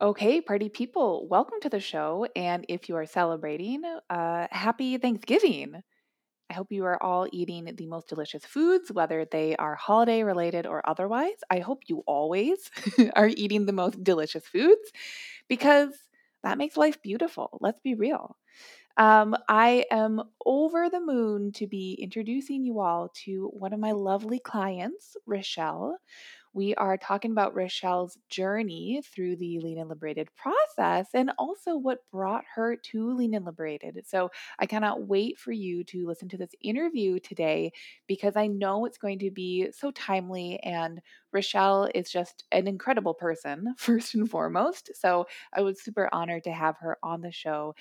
Okay, party people, welcome to the show. And if you are celebrating, uh, happy Thanksgiving. I hope you are all eating the most delicious foods, whether they are holiday related or otherwise. I hope you always are eating the most delicious foods because that makes life beautiful. Let's be real. Um, I am over the moon to be introducing you all to one of my lovely clients, Rochelle we are talking about Rochelle's journey through the Lean and Liberated process and also what brought her to Lean and Liberated. So I cannot wait for you to listen to this interview today because I know it's going to be so timely and Rochelle is just an incredible person, first and foremost. So I was super honored to have her on the show.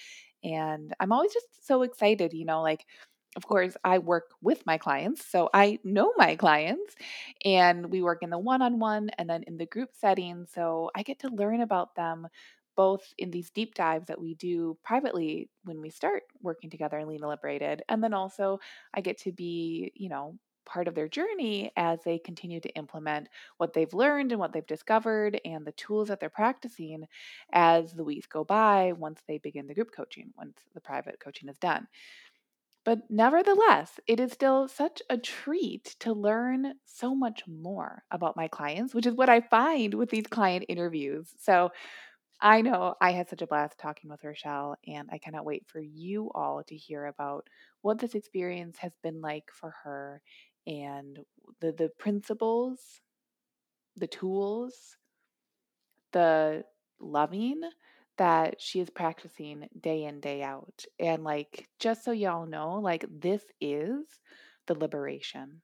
And I'm always just so excited, you know, like of course, I work with my clients, so I know my clients, and we work in the one on one and then in the group setting. So I get to learn about them both in these deep dives that we do privately when we start working together in Lean Liberated, and then also I get to be, you know, part of their journey as they continue to implement what they've learned and what they've discovered and the tools that they're practicing as the weeks go by once they begin the group coaching, once the private coaching is done. But nevertheless, it is still such a treat to learn so much more about my clients, which is what I find with these client interviews. So I know I had such a blast talking with Rochelle, and I cannot wait for you all to hear about what this experience has been like for her and the, the principles, the tools, the loving that she is practicing day in, day out. And like, just so y'all know, like, this is the liberation.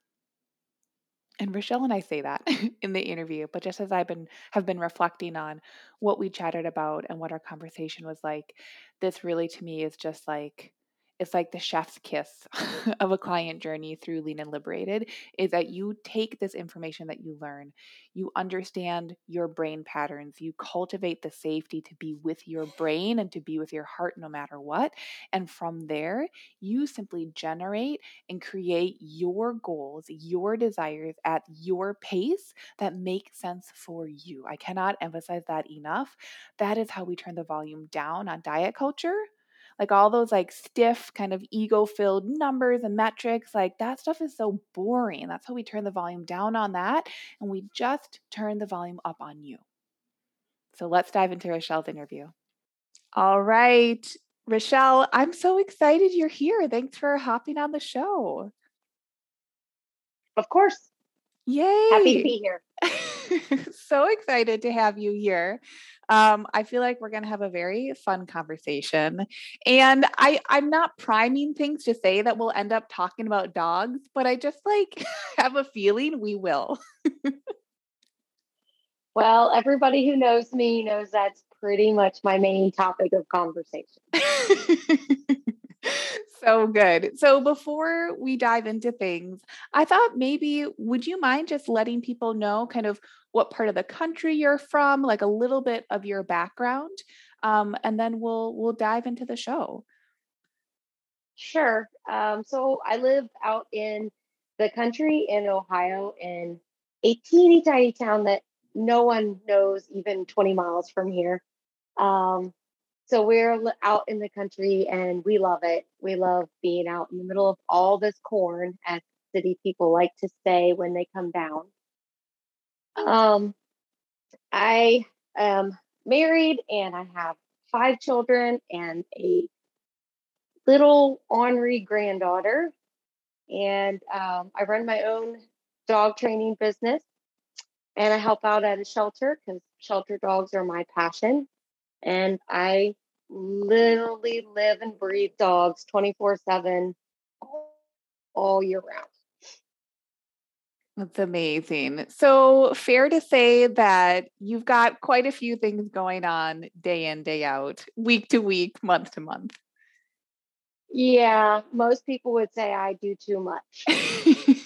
And Rochelle and I say that in the interview, but just as I've been have been reflecting on what we chatted about and what our conversation was like, this really to me is just like it's like the chef's kiss of a client journey through Lean and Liberated is that you take this information that you learn, you understand your brain patterns, you cultivate the safety to be with your brain and to be with your heart no matter what. And from there, you simply generate and create your goals, your desires at your pace that make sense for you. I cannot emphasize that enough. That is how we turn the volume down on diet culture like all those like stiff kind of ego filled numbers and metrics like that stuff is so boring. That's how we turn the volume down on that and we just turn the volume up on you. So let's dive into rochelle's interview. All right. Rochelle i'm so excited you're here. Thanks for hopping on the show. Of course. Yay! Happy to be here. so excited to have you here. Um, I feel like we're going to have a very fun conversation. And I, I'm not priming things to say that we'll end up talking about dogs, but I just like have a feeling we will. well, everybody who knows me knows that's pretty much my main topic of conversation. So good. So before we dive into things, I thought maybe would you mind just letting people know kind of what part of the country you're from, like a little bit of your background, um, and then we'll we'll dive into the show. Sure. Um, so I live out in the country in Ohio in a teeny tiny town that no one knows even 20 miles from here. Um, so we're out in the country and we love it. We love being out in the middle of all this corn, as city people like to say when they come down. Um, I am married and I have five children and a little ornery granddaughter. And um, I run my own dog training business and I help out at a shelter because shelter dogs are my passion. And I literally live and breathe dogs 24 7 all year round. That's amazing. So, fair to say that you've got quite a few things going on day in, day out, week to week, month to month. Yeah, most people would say I do too much.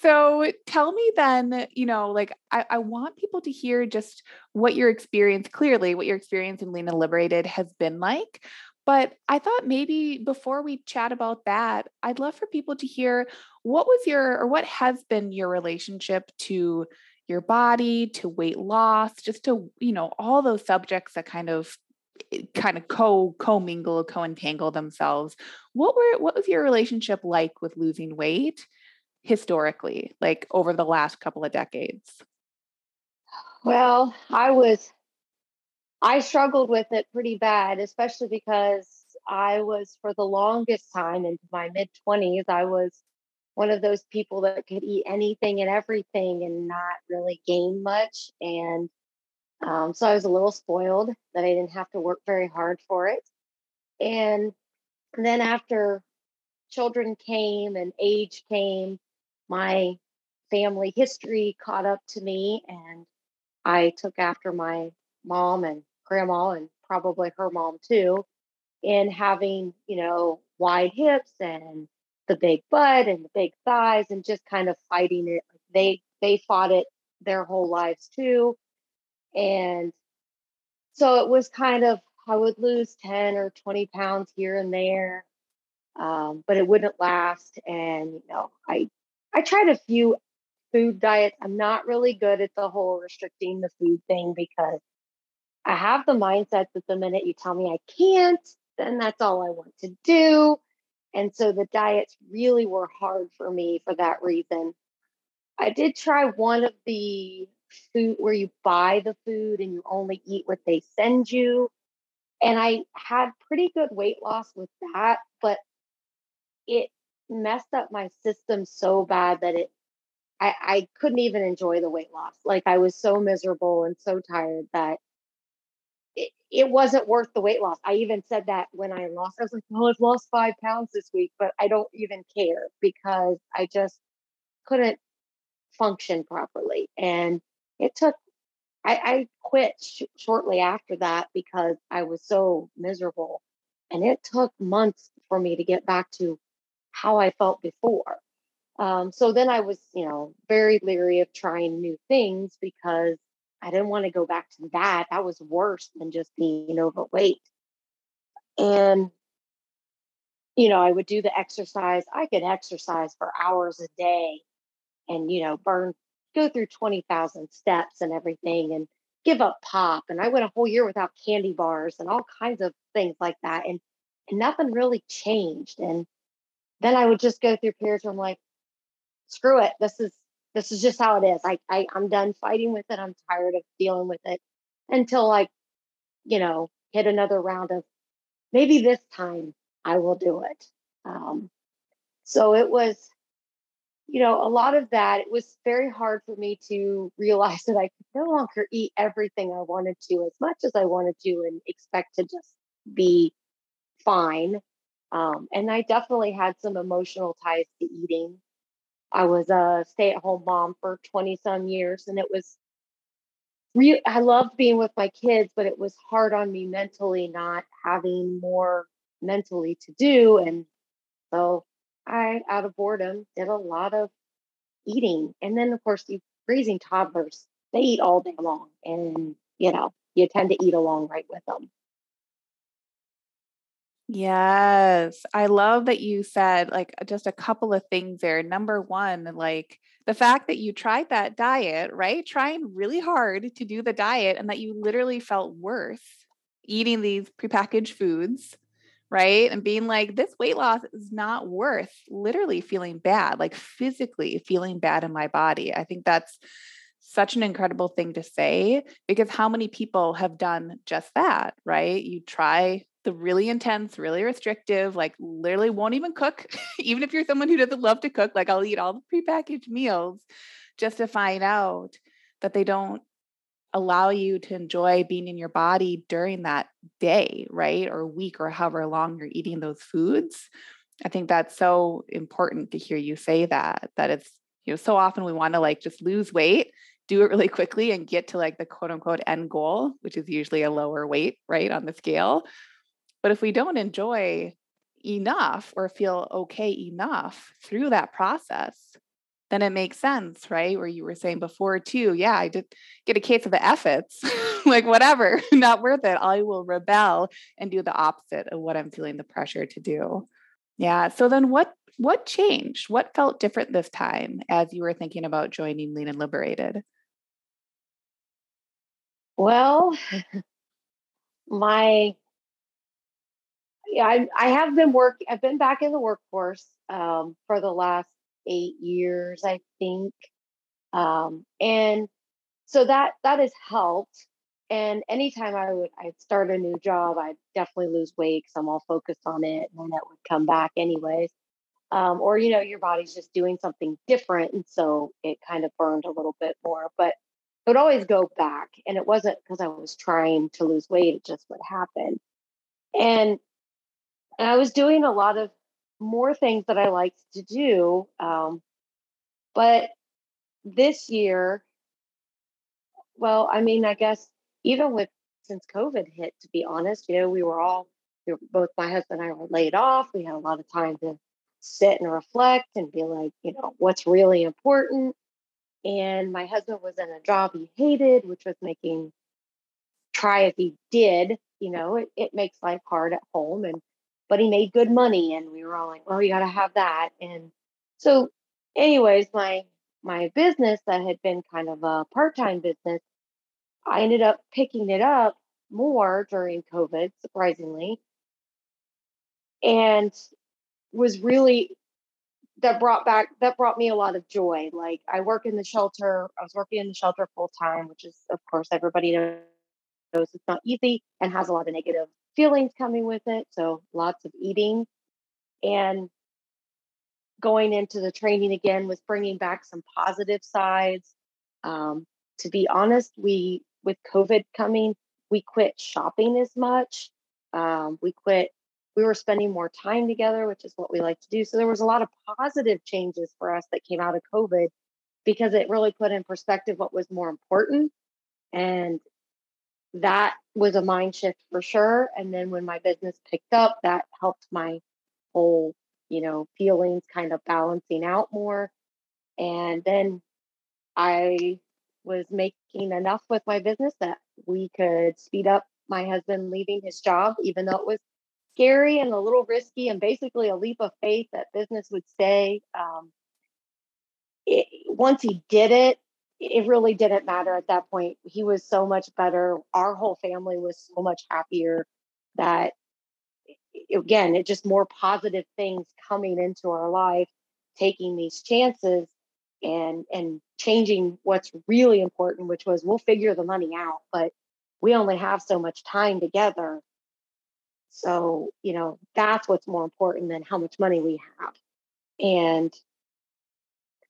So tell me then, you know, like I, I want people to hear just what your experience, clearly, what your experience in Lean and Liberated has been like. But I thought maybe before we chat about that, I'd love for people to hear what was your or what has been your relationship to your body, to weight loss, just to, you know, all those subjects that kind of eh, kind of co co-mingle, co-entangle themselves. What were what was your relationship like with losing weight historically, like over the last couple of decades? Well, I was I struggled with it pretty bad, especially because I was for the longest time into my mid 20s, I was one of those people that could eat anything and everything and not really gain much. And um, so I was a little spoiled that I didn't have to work very hard for it. And then after children came and age came, my family history caught up to me and I took after my mom and grandma and probably her mom too in having, you know, wide hips and the big butt and the big thighs and just kind of fighting it. They they fought it their whole lives too. And so it was kind of I would lose 10 or 20 pounds here and there. Um, but it wouldn't last. And you know, I I tried a few food diets. I'm not really good at the whole restricting the food thing because I have the mindset that the minute you tell me I can't, then that's all I want to do. And so the diets really were hard for me for that reason. I did try one of the food where you buy the food and you only eat what they send you. And I had pretty good weight loss with that, but it messed up my system so bad that it I, I couldn't even enjoy the weight loss. Like I was so miserable and so tired that it, it wasn't worth the weight loss. I even said that when I lost. I was like, "Oh, I've lost five pounds this week," but I don't even care because I just couldn't function properly. And it took. I, I quit sh- shortly after that because I was so miserable, and it took months for me to get back to how I felt before. Um, so then I was, you know, very leery of trying new things because I didn't want to go back to that. That was worse than just being overweight. And, you know, I would do the exercise. I could exercise for hours a day and, you know, burn, go through 20,000 steps and everything and give up pop. And I went a whole year without candy bars and all kinds of things like that. And, and nothing really changed. And then I would just go through periods where I'm like, screw it. This is this is just how it is. I, I I'm done fighting with it. I'm tired of dealing with it until like, you know, hit another round of maybe this time I will do it. Um, so it was, you know, a lot of that. It was very hard for me to realize that I could no longer eat everything I wanted to as much as I wanted to and expect to just be fine. Um, and I definitely had some emotional ties to eating I was a stay at home mom for 20 some years and it was real I loved being with my kids, but it was hard on me mentally not having more mentally to do. And so I, out of boredom, did a lot of eating. And then, of course, you raising toddlers, they eat all day long. And, you know, you tend to eat along right with them. Yes. I love that you said like uh, just a couple of things there. Number one, like the fact that you tried that diet, right? Trying really hard to do the diet and that you literally felt worse eating these prepackaged foods, right? And being like, this weight loss is not worth literally feeling bad, like physically feeling bad in my body. I think that's such an incredible thing to say because how many people have done just that, right? You try the really intense, really restrictive, like literally won't even cook. even if you're someone who doesn't love to cook, like I'll eat all the prepackaged meals just to find out that they don't allow you to enjoy being in your body during that day, right? Or week or however long you're eating those foods. I think that's so important to hear you say that, that it's, you know, so often we want to like just lose weight, do it really quickly and get to like the quote unquote end goal, which is usually a lower weight, right, on the scale. But if we don't enjoy enough or feel okay enough through that process, then it makes sense, right? Where you were saying before too, yeah, I did get a case of the efforts, like whatever, not worth it. I will rebel and do the opposite of what I'm feeling the pressure to do. Yeah. So then what what changed? What felt different this time as you were thinking about joining Lean and Liberated? Well, my I, I have been work I've been back in the workforce um, for the last eight years, I think. Um, and so that that has helped. And anytime I would I'd start a new job, I'd definitely lose weight because I'm all focused on it, and then it would come back anyways. Um, or you know, your body's just doing something different, and so it kind of burned a little bit more. But it would always go back, and it wasn't because I was trying to lose weight; it just would happen. And and I was doing a lot of more things that I liked to do. Um, but this year, well, I mean, I guess even with since COVID hit, to be honest, you know, we were all, we were, both my husband and I were laid off. We had a lot of time to sit and reflect and be like, you know, what's really important. And my husband was in a job he hated, which was making, try as he did, you know, it, it makes life hard at home. And but he made good money and we were all like well you got to have that and so anyways my my business that had been kind of a part-time business i ended up picking it up more during covid surprisingly. And was really that brought back that brought me a lot of joy like i work in the shelter i was working in the shelter full time which is of course everybody knows it's not easy and has a lot of negative feelings coming with it. So lots of eating. And going into the training again was bringing back some positive sides. Um, to be honest, we, with COVID coming, we quit shopping as much. Um, we quit, we were spending more time together, which is what we like to do. So there was a lot of positive changes for us that came out of COVID because it really put in perspective what was more important. And that was a mind shift for sure. And then when my business picked up, that helped my whole, you know, feelings kind of balancing out more. And then I was making enough with my business that we could speed up my husband leaving his job, even though it was scary and a little risky and basically a leap of faith that business would stay. Um, it, once he did it, it really didn't matter at that point. He was so much better. Our whole family was so much happier that again, it just more positive things coming into our life, taking these chances and and changing what's really important, which was we'll figure the money out, but we only have so much time together. So, you know, that's what's more important than how much money we have. And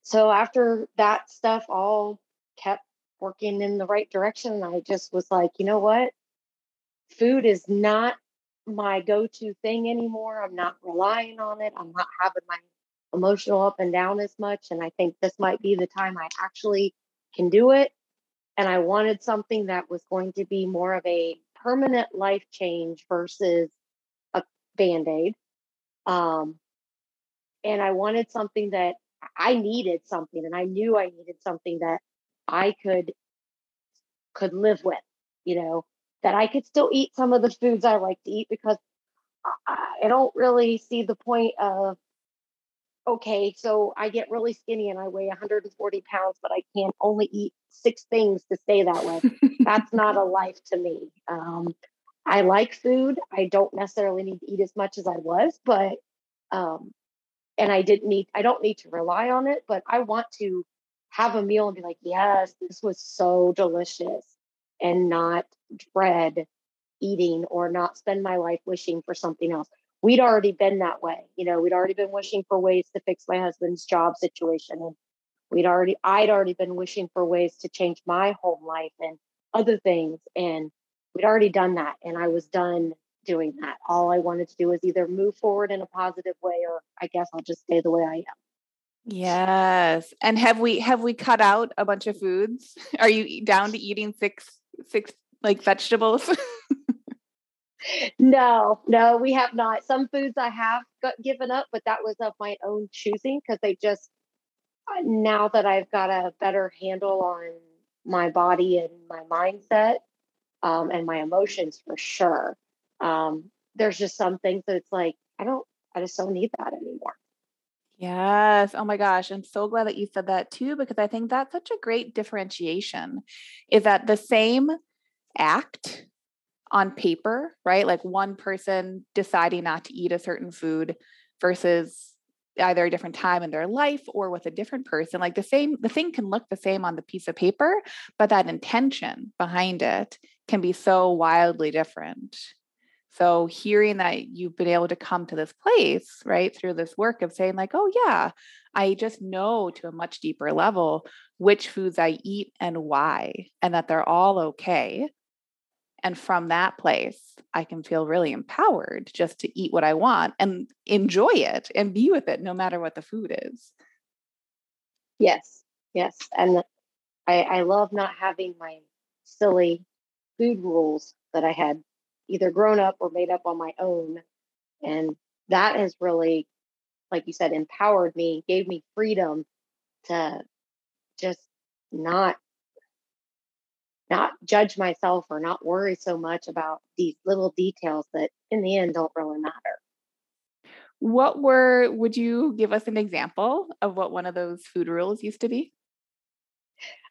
so after that stuff all kept working in the right direction, and I just was like, you know what? Food is not my go to thing anymore. I'm not relying on it. I'm not having my emotional up and down as much. And I think this might be the time I actually can do it. And I wanted something that was going to be more of a permanent life change versus a band aid. Um, and I wanted something that I needed something and I knew I needed something that I could could live with, you know, that I could still eat some of the foods I like to eat because I don't really see the point of okay, so I get really skinny and I weigh 140 pounds, but I can only eat six things to stay that way. That's not a life to me. Um, I like food. I don't necessarily need to eat as much as I was, but um, and I didn't need I don't need to rely on it, but I want to have a meal and be like, yes, this was so delicious and not dread eating or not spend my life wishing for something else. We'd already been that way. You know, we'd already been wishing for ways to fix my husband's job situation. And we'd already, I'd already been wishing for ways to change my home life and other things. And we'd already done that. And I was done doing that. All I wanted to do was either move forward in a positive way or I guess I'll just stay the way I am. Yes. And have we have we cut out a bunch of foods? Are you down to eating six six like vegetables? no, no, we have not. Some foods I have got given up, but that was of my own choosing because they just uh, now that I've got a better handle on my body and my mindset um, and my emotions for sure. Um, there's just some things that it's like I don't, I just don't need that anymore. Yes. Oh my gosh. I'm so glad that you said that too, because I think that's such a great differentiation is that the same act on paper, right? Like one person deciding not to eat a certain food versus either a different time in their life or with a different person like the same the thing can look the same on the piece of paper but that intention behind it can be so wildly different so hearing that you've been able to come to this place, right, through this work of saying, like, oh, yeah, I just know to a much deeper level which foods I eat and why, and that they're all okay. And from that place, I can feel really empowered just to eat what I want and enjoy it and be with it no matter what the food is. Yes, yes. And I, I love not having my silly food rules that I had either grown up or made up on my own. And that has really, like you said, empowered me, gave me freedom to just not not judge myself or not worry so much about these little details that in the end don't really matter. What were would you give us an example of what one of those food rules used to be?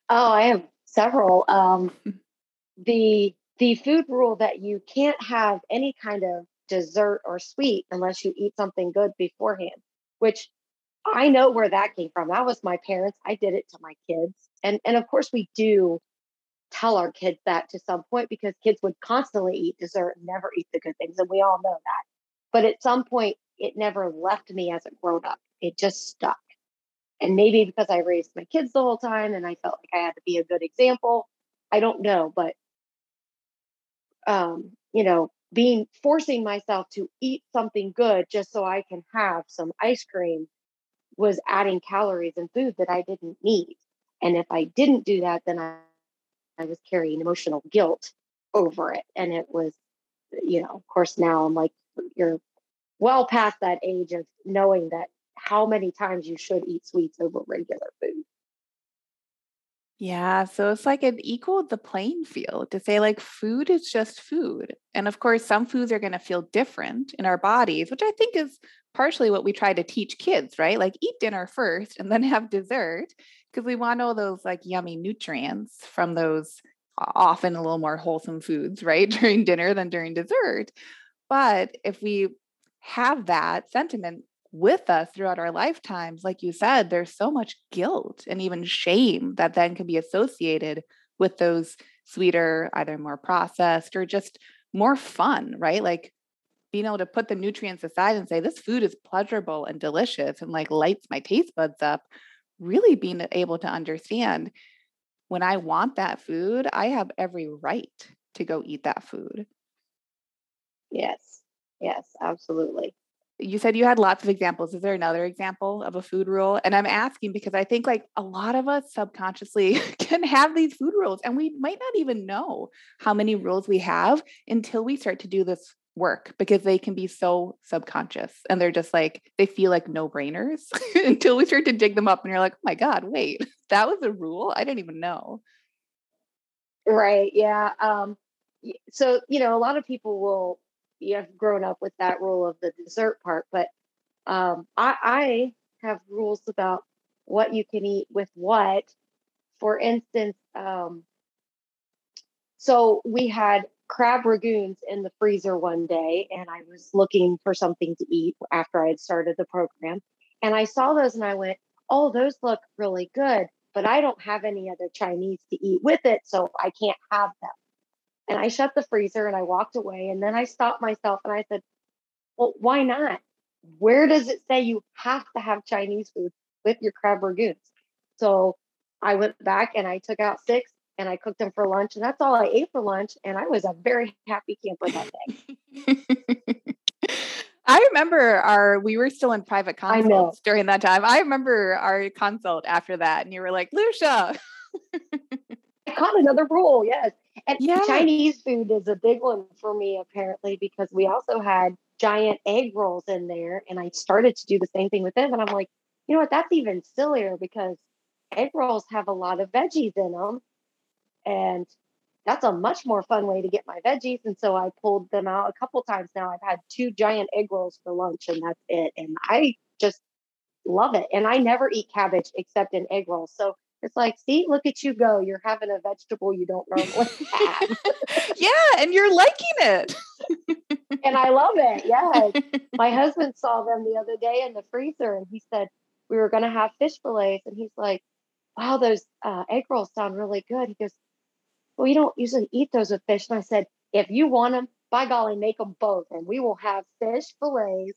Oh, I have several. Um, the the food rule that you can't have any kind of dessert or sweet unless you eat something good beforehand, which I know where that came from. That was my parents. I did it to my kids. And and of course we do tell our kids that to some point because kids would constantly eat dessert and never eat the good things and we all know that. But at some point it never left me as a grown up. It just stuck. And maybe because I raised my kids the whole time and I felt like I had to be a good example. I don't know, but um, you know, being forcing myself to eat something good just so I can have some ice cream was adding calories and food that I didn't need. And if I didn't do that, then I, I was carrying emotional guilt over it. And it was, you know, of course, now I'm like, you're well past that age of knowing that how many times you should eat sweets over regular food. Yeah, so it's like it equaled the playing field to say, like, food is just food. And of course, some foods are going to feel different in our bodies, which I think is partially what we try to teach kids, right? Like, eat dinner first and then have dessert because we want all those like yummy nutrients from those often a little more wholesome foods, right? During dinner than during dessert. But if we have that sentiment with us throughout our lifetimes, like you said, there's so much guilt and even shame that then can be associated with those sweeter, either more processed or just more fun, right? Like being able to put the nutrients aside and say, this food is pleasurable and delicious and like lights my taste buds up, really being able to understand when I want that food, I have every right to go eat that food. Yes, yes, absolutely you said you had lots of examples. Is there another example of a food rule? And I'm asking because I think like a lot of us subconsciously can have these food rules and we might not even know how many rules we have until we start to do this work because they can be so subconscious and they're just like they feel like no brainers until we start to dig them up and you're like, "Oh my god, wait. That was a rule? I didn't even know." Right. Yeah. Um so, you know, a lot of people will you have grown up with that rule of the dessert part, but um, I, I have rules about what you can eat with what. For instance, um, so we had crab rangoons in the freezer one day, and I was looking for something to eat after I had started the program. And I saw those and I went, Oh, those look really good, but I don't have any other Chinese to eat with it, so I can't have them. And I shut the freezer and I walked away. And then I stopped myself and I said, Well, why not? Where does it say you have to have Chinese food with your crab rangoons? So I went back and I took out six and I cooked them for lunch, and that's all I ate for lunch. And I was a very happy camper that day. I remember our we were still in private consults during that time. I remember our consult after that, and you were like, Lucia. I caught another rule, yes. And yes. Chinese food is a big one for me, apparently, because we also had giant egg rolls in there. And I started to do the same thing with them. And I'm like, you know what? That's even sillier because egg rolls have a lot of veggies in them. And that's a much more fun way to get my veggies. And so I pulled them out a couple times now. I've had two giant egg rolls for lunch, and that's it. And I just love it. And I never eat cabbage except in egg rolls. So it's like, see, look at you go. You're having a vegetable you don't normally have. yeah, and you're liking it. and I love it. Yeah. My husband saw them the other day in the freezer and he said, we were going to have fish fillets. And he's like, wow, those uh, egg rolls sound really good. He goes, well, you don't usually eat those with fish. And I said, if you want them, by golly, make them both. And we will have fish fillets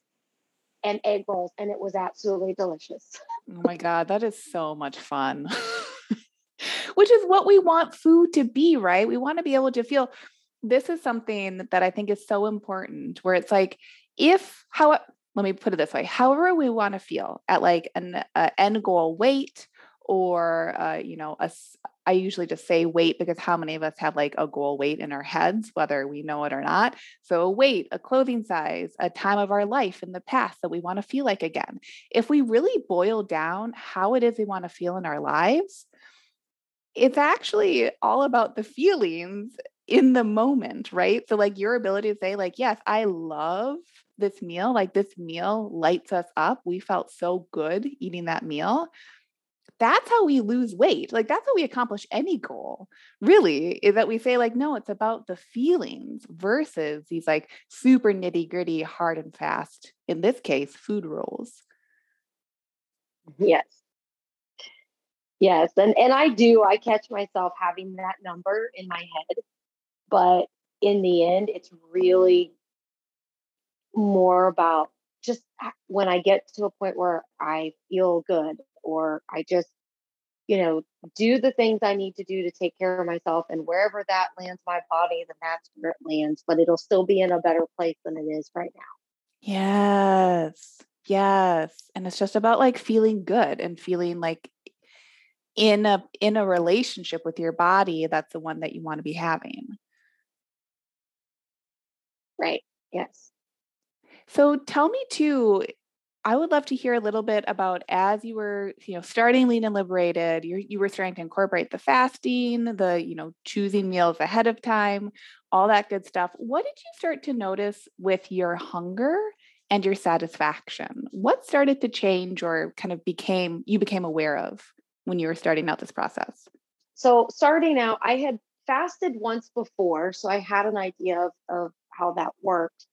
and egg rolls. And it was absolutely delicious. oh my God, that is so much fun. Which is what we want food to be, right? We want to be able to feel this is something that I think is so important where it's like, if how let me put it this way, however we want to feel at like an uh, end goal weight or uh, you know a, I usually just say weight because how many of us have like a goal weight in our heads, whether we know it or not? So, a weight, a clothing size, a time of our life in the past that we want to feel like again. If we really boil down how it is we want to feel in our lives, it's actually all about the feelings in the moment, right? So, like your ability to say, like, yes, I love this meal, like this meal lights us up. We felt so good eating that meal that's how we lose weight. Like that's how we accomplish any goal, really, is that we say, like, no, it's about the feelings versus these like super nitty gritty, hard and fast, in this case, food rules. Yes. Yes. And and I do, I catch myself having that number in my head. But in the end, it's really more about just ah, when I get to a point where I feel good or I just, you know, do the things I need to do to take care of myself. And wherever that lands my body, then that's where it lands, but it'll still be in a better place than it is right now. Yes. Yes. And it's just about like feeling good and feeling like in a in a relationship with your body that's the one that you want to be having. Right. Yes. So tell me too, I would love to hear a little bit about as you were, you know, starting lean and liberated, you you were starting to incorporate the fasting, the, you know, choosing meals ahead of time, all that good stuff. What did you start to notice with your hunger and your satisfaction? What started to change or kind of became you became aware of when you were starting out this process? So, starting out, I had fasted once before, so I had an idea of, of how that worked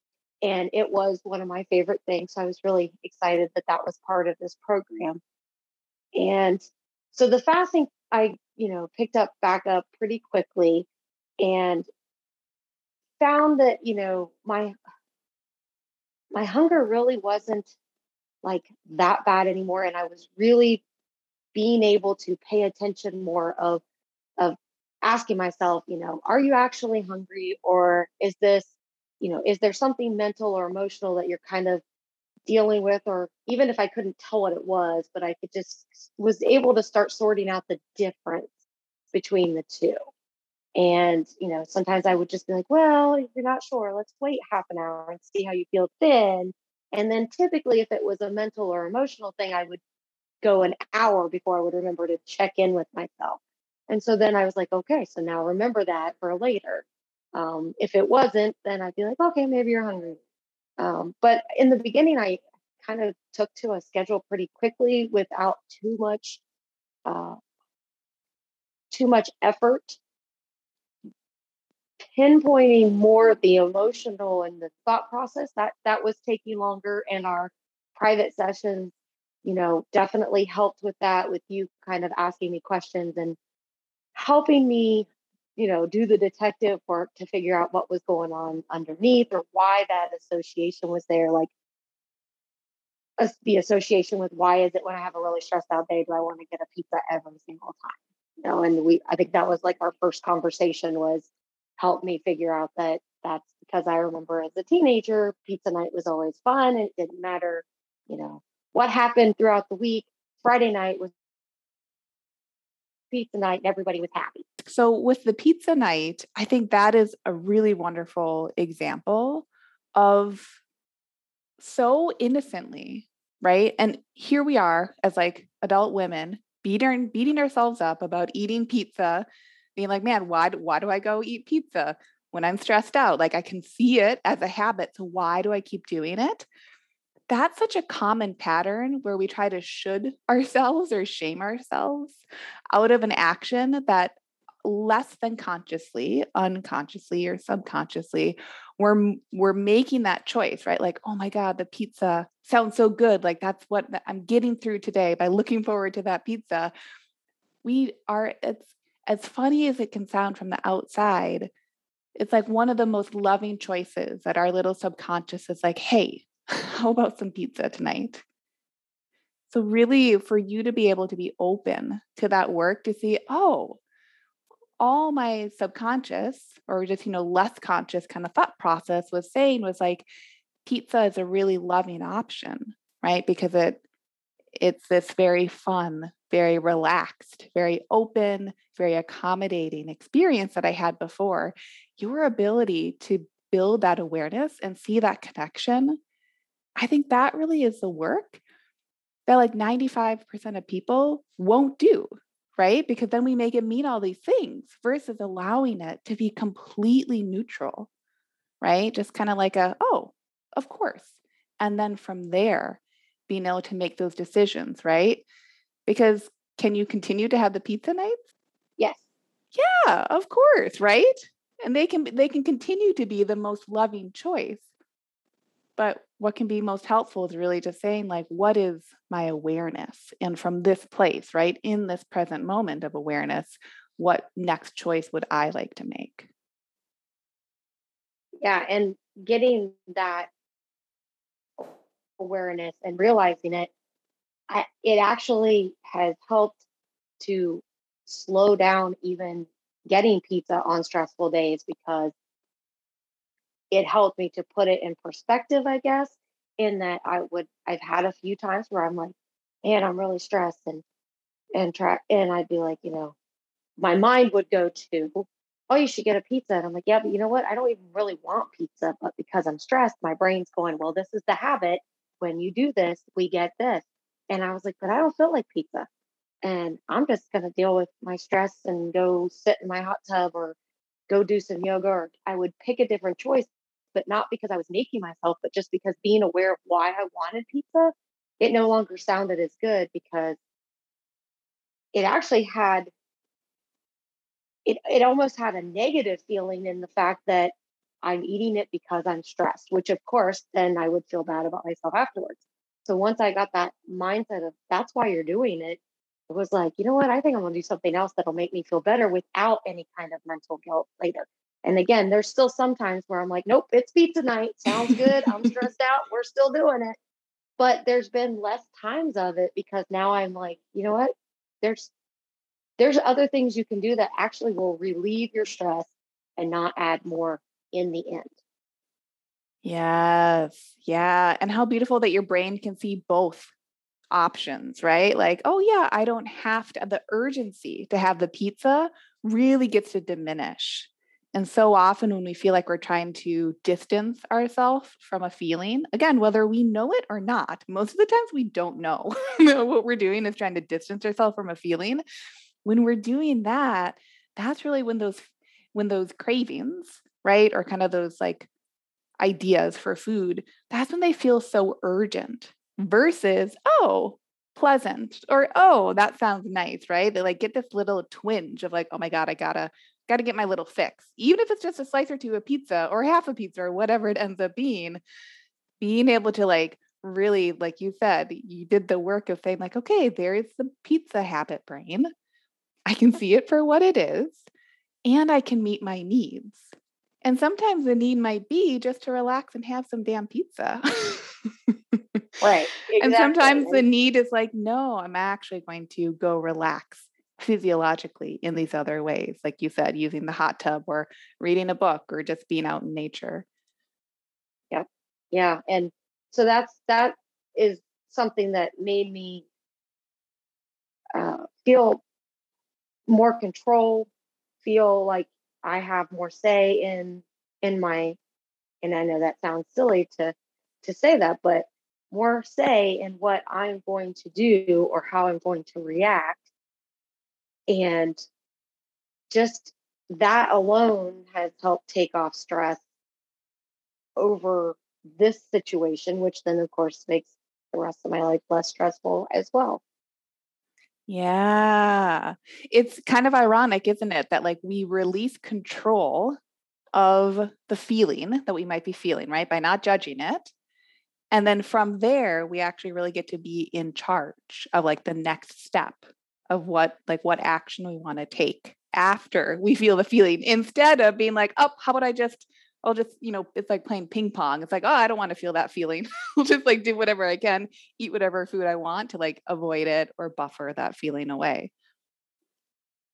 and it was one of my favorite things. So I was really excited that that was part of this program. And so the fasting, I, you know, picked up back up pretty quickly and found that, you know, my my hunger really wasn't like that bad anymore. And I was really being able to pay attention more of of asking myself, you know, are you actually hungry or is this you know, is there something mental or emotional that you're kind of dealing with or even if I couldn't tell what it was, but I could just was able to start sorting out the difference between the two. And, you know, sometimes I would just be like, well, you're not sure, let's wait half an hour and see how you feel then. And then typically, if it was a mental or emotional thing, I would go an hour before I would remember to check in with myself. And so then I was like, okay, so now remember that for later. Um, if it wasn't, then I'd be like, okay, maybe you're hungry. Um, but in the beginning, I kind of took to a schedule pretty quickly without too much, uh, too much effort. Pinpointing more the emotional and the thought process that that was taking longer, and our private sessions, you know, definitely helped with that. With you kind of asking me questions and helping me you know do the detective work to figure out what was going on underneath or why that association was there like the association with why is it when i have a really stressed out day do i want to get a pizza every single time You know, and we I think that was like our first conversation was help me figure out that that's because I remember as a teenager, pizza night was always fun and it didn't matter, you know, what happened throughout the week. Friday night was pizza night and everybody was happy. So, with the pizza night, I think that is a really wonderful example of so innocently, right? And here we are as like adult women beating beating ourselves up about eating pizza, being like, man, why why do I go eat pizza when I'm stressed out? Like I can see it as a habit, so why do I keep doing it? That's such a common pattern where we try to should ourselves or shame ourselves out of an action that less than consciously unconsciously or subconsciously we're we're making that choice right? Like oh my god the pizza sounds so good like that's what i'm getting through today by looking forward to that pizza. We are it's as funny as it can sound from the outside it's like one of the most loving choices that our little subconscious is like hey how about some pizza tonight? So, really, for you to be able to be open to that work to see, oh, all my subconscious or just, you know, less conscious kind of thought process was saying was like, pizza is a really loving option, right? Because it, it's this very fun, very relaxed, very open, very accommodating experience that I had before. Your ability to build that awareness and see that connection I think that really is the work that like 95% of people won't do, right? Because then we make it mean all these things versus allowing it to be completely neutral, right? Just kind of like a, oh, of course. And then from there, being able to make those decisions, right? Because can you continue to have the pizza nights? Yes. Yeah, of course, right? And they can they can continue to be the most loving choice. But what can be most helpful is really just saying, like, what is my awareness? And from this place, right, in this present moment of awareness, what next choice would I like to make? Yeah. And getting that awareness and realizing it, I, it actually has helped to slow down even getting pizza on stressful days because it helped me to put it in perspective, I guess, in that I would I've had a few times where I'm like, man, I'm really stressed and and try and I'd be like, you know, my mind would go to, oh, you should get a pizza. And I'm like, yeah, but you know what? I don't even really want pizza, but because I'm stressed, my brain's going, well, this is the habit. When you do this, we get this. And I was like, but I don't feel like pizza. And I'm just going to deal with my stress and go sit in my hot tub or go do some yoga or I would pick a different choice but not because I was making myself, but just because being aware of why I wanted pizza, it no longer sounded as good because it actually had it it almost had a negative feeling in the fact that I'm eating it because I'm stressed, which of course then I would feel bad about myself afterwards. So once I got that mindset of that's why you're doing it, it was like, you know what? I think I'm gonna do something else that'll make me feel better without any kind of mental guilt later. And again, there's still some times where I'm like, nope, it's pizza night. Sounds good. I'm stressed out. We're still doing it. But there's been less times of it because now I'm like, you know what? There's there's other things you can do that actually will relieve your stress and not add more in the end. Yes. Yeah. And how beautiful that your brain can see both options, right? Like, oh, yeah, I don't have to, the urgency to have the pizza really gets to diminish and so often, when we feel like we're trying to distance ourselves from a feeling, again, whether we know it or not, most of the times we don't know what we're doing is trying to distance ourselves from a feeling. When we're doing that, that's really when those when those cravings, right, or kind of those like ideas for food, that's when they feel so urgent versus, oh, pleasant or oh that sounds nice right they like get this little twinge of like oh my god i gotta got to get my little fix, even if it's just a slice or two of pizza or half a pizza or whatever it ends up being. Being able to like really, like you said, you did the work of saying, like, okay, there's the pizza habit brain. I can see it for what it is, and I can meet my needs. And sometimes the need might be just to relax and have some damn pizza. right. Exactly. And sometimes the need is like, no, I'm actually going to go relax physiologically in these other ways, like you said, using the hot tub or reading a book or just being out in nature. Yeah. Yeah. And so that's that is something that made me uh, feel more control, feel like I have more say in in my and I know that sounds silly to to say that, but more say in what I'm going to do or how I'm going to react. And just that alone has helped take off stress over this situation, which then, of course, makes the rest of my life less stressful as well. Yeah. It's kind of ironic, isn't it? That like we release control of the feeling that we might be feeling, right? By not judging it. And then from there, we actually really get to be in charge of like the next step of what, like, what action we want to take after we feel the feeling instead of being like, oh, how about I just, I'll just, you know, it's like playing ping pong. It's like, oh, I don't want to feel that feeling. I'll just like do whatever I can, eat whatever food I want to like avoid it or buffer that feeling away.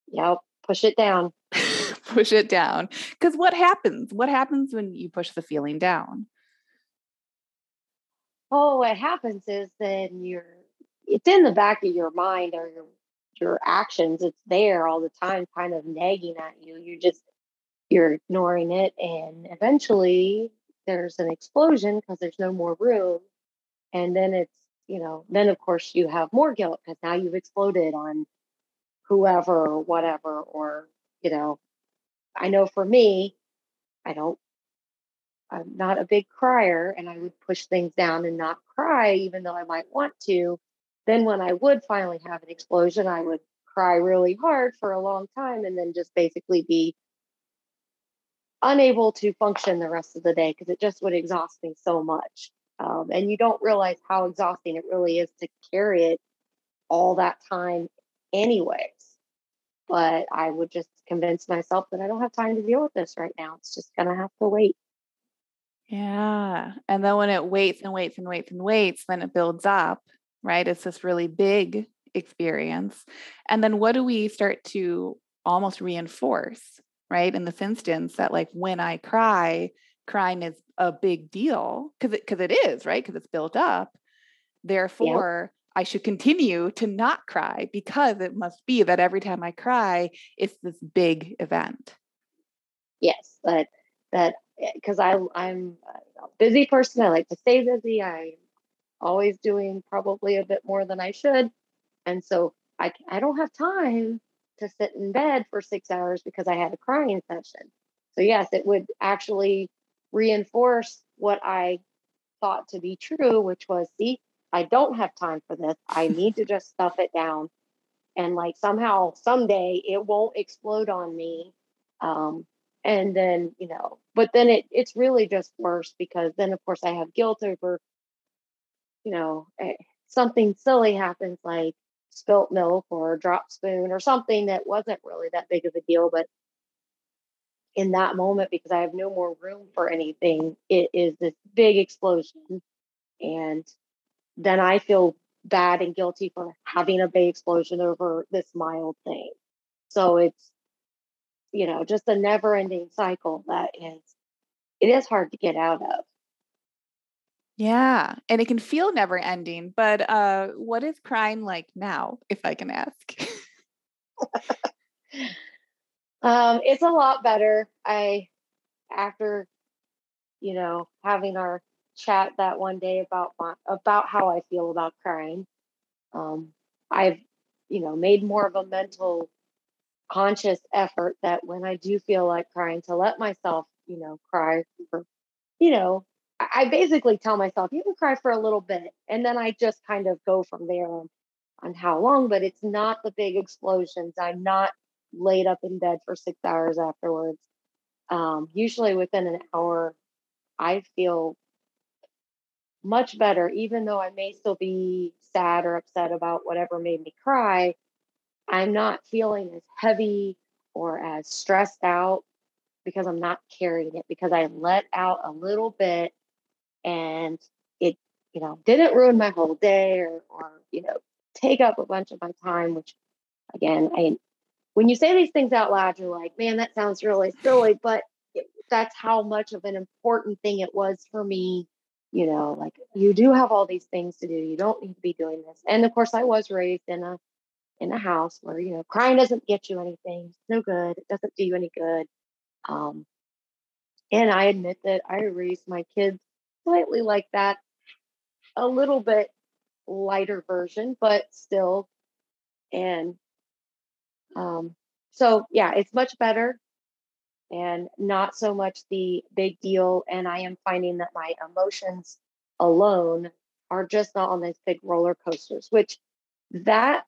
Yep. Push it down. push it down. Because what happens? What happens when you push the feeling down? Oh, what happens is then you're it's in the back of your mind or your your actions. It's there all the time, kind of nagging at you. you're just you're ignoring it, and eventually there's an explosion because there's no more room. And then it's you know then of course you have more guilt because now you've exploded on whoever or whatever or you know I know for me, I don't, I'm not a big crier and I would push things down and not cry, even though I might want to. Then when I would finally have an explosion, I would cry really hard for a long time and then just basically be unable to function the rest of the day because it just would exhaust me so much. Um, and you don't realize how exhausting it really is to carry it all that time, anyways. But I would just convince myself that I don't have time to deal with this right now. It's just going to have to wait. Yeah. And then when it waits and waits and waits and waits, then it builds up, right? It's this really big experience. And then what do we start to almost reinforce, right? In this instance, that like when I cry, crying is a big deal because it, cause it is, right? Because it's built up. Therefore, I should continue to not cry because it must be that every time I cry, it's this big event. Yes, but that eh, because I I'm a busy person. I like to stay busy. I'm always doing probably a bit more than I should, and so I I don't have time to sit in bed for six hours because I had a crying session. So yes, it would actually reinforce what I thought to be true, which was see I don't have time for this. I need to just stuff it down. And like somehow, someday it won't explode on me. Um, and then, you know, but then it it's really just worse because then of course I have guilt over, you know, eh, something silly happens like spilt milk or drop spoon or something that wasn't really that big of a deal, but in that moment because I have no more room for anything, it is this big explosion. And then I feel bad and guilty for having a big explosion over this mild thing. So it's, you know, just a never ending cycle that is, it is hard to get out of. Yeah. And it can feel never ending. But uh, what is crying like now, if I can ask? um, it's a lot better. I, after, you know, having our chat that one day about my, about how I feel about crying. Um, I've you know made more of a mental conscious effort that when I do feel like crying to let myself you know cry for you know I basically tell myself you can cry for a little bit and then I just kind of go from there on, on how long but it's not the big explosions I'm not laid up in bed for six hours afterwards um, usually within an hour I feel much better, even though I may still be sad or upset about whatever made me cry. I'm not feeling as heavy or as stressed out because I'm not carrying it because I let out a little bit and it, you know, didn't ruin my whole day or, or, you know, take up a bunch of my time, which again, I when you say these things out loud, you're like, man, that sounds really silly, but it, that's how much of an important thing it was for me. You know, like you do have all these things to do. You don't need to be doing this. And of course, I was raised in a in a house where you know crying doesn't get you anything. It's no good. It doesn't do you any good. Um, and I admit that I raised my kids slightly like that, a little bit lighter version, but still. And um, so, yeah, it's much better and not so much the big deal. And I am finding that my emotions alone are just not on these big roller coasters, which that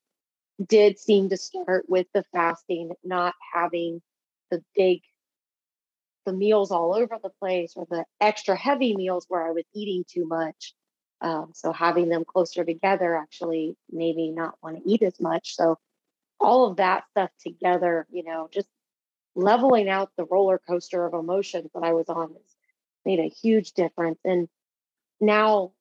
did seem to start with the fasting, not having the big the meals all over the place or the extra heavy meals where I was eating too much. Um, so having them closer together actually made me not want to eat as much. So all of that stuff together, you know, just leveling out the roller coaster of emotions that I was on made a huge difference. And now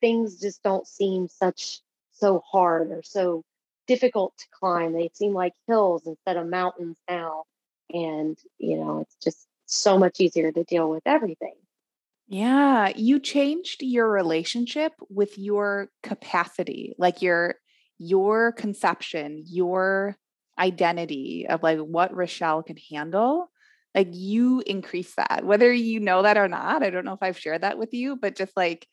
things just don't seem such so hard or so difficult to climb. They seem like hills instead of mountains now. And, you know, it's just so much easier to deal with everything. Yeah, you changed your relationship with your capacity, like your your conception, your identity of like what Rochelle can handle. Like you increase that, whether you know that or not. I don't know if I've shared that with you, but just like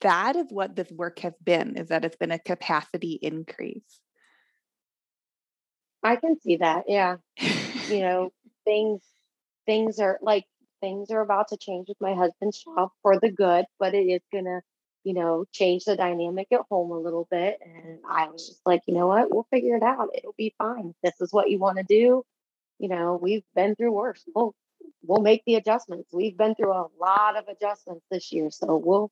that is what this work has been, is that it's been a capacity increase. I can see that. Yeah. you know, things things are like things are about to change with my husband's job for the good, but it is gonna, you know, change the dynamic at home a little bit. And I was just like, you know what, we'll figure it out. It'll be fine. This is what you want to do. You know, we've been through worse. We'll we'll make the adjustments. We've been through a lot of adjustments this year. So we'll,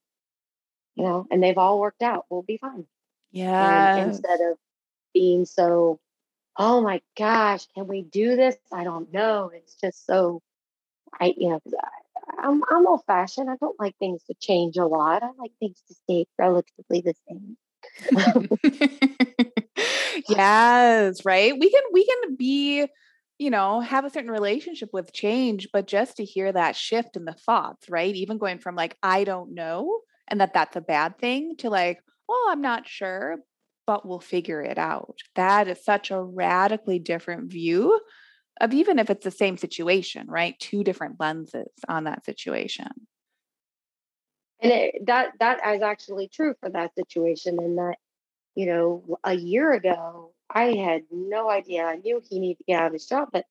you know, and they've all worked out. We'll be fine. Yeah. Instead of being so, oh my gosh, can we do this? I don't know. It's just so I, you know, I'm I'm old fashioned. I don't like things to change a lot. I like things to stay relatively the same. yes, right. We can we can be, you know, have a certain relationship with change, but just to hear that shift in the thoughts, right? Even going from like I don't know and that that's a bad thing to like, well, I'm not sure, but we'll figure it out. That is such a radically different view of even if it's the same situation, right? Two different lenses on that situation. And it, that that is actually true for that situation. In that, you know, a year ago, I had no idea. I knew he needed to get out of his job, but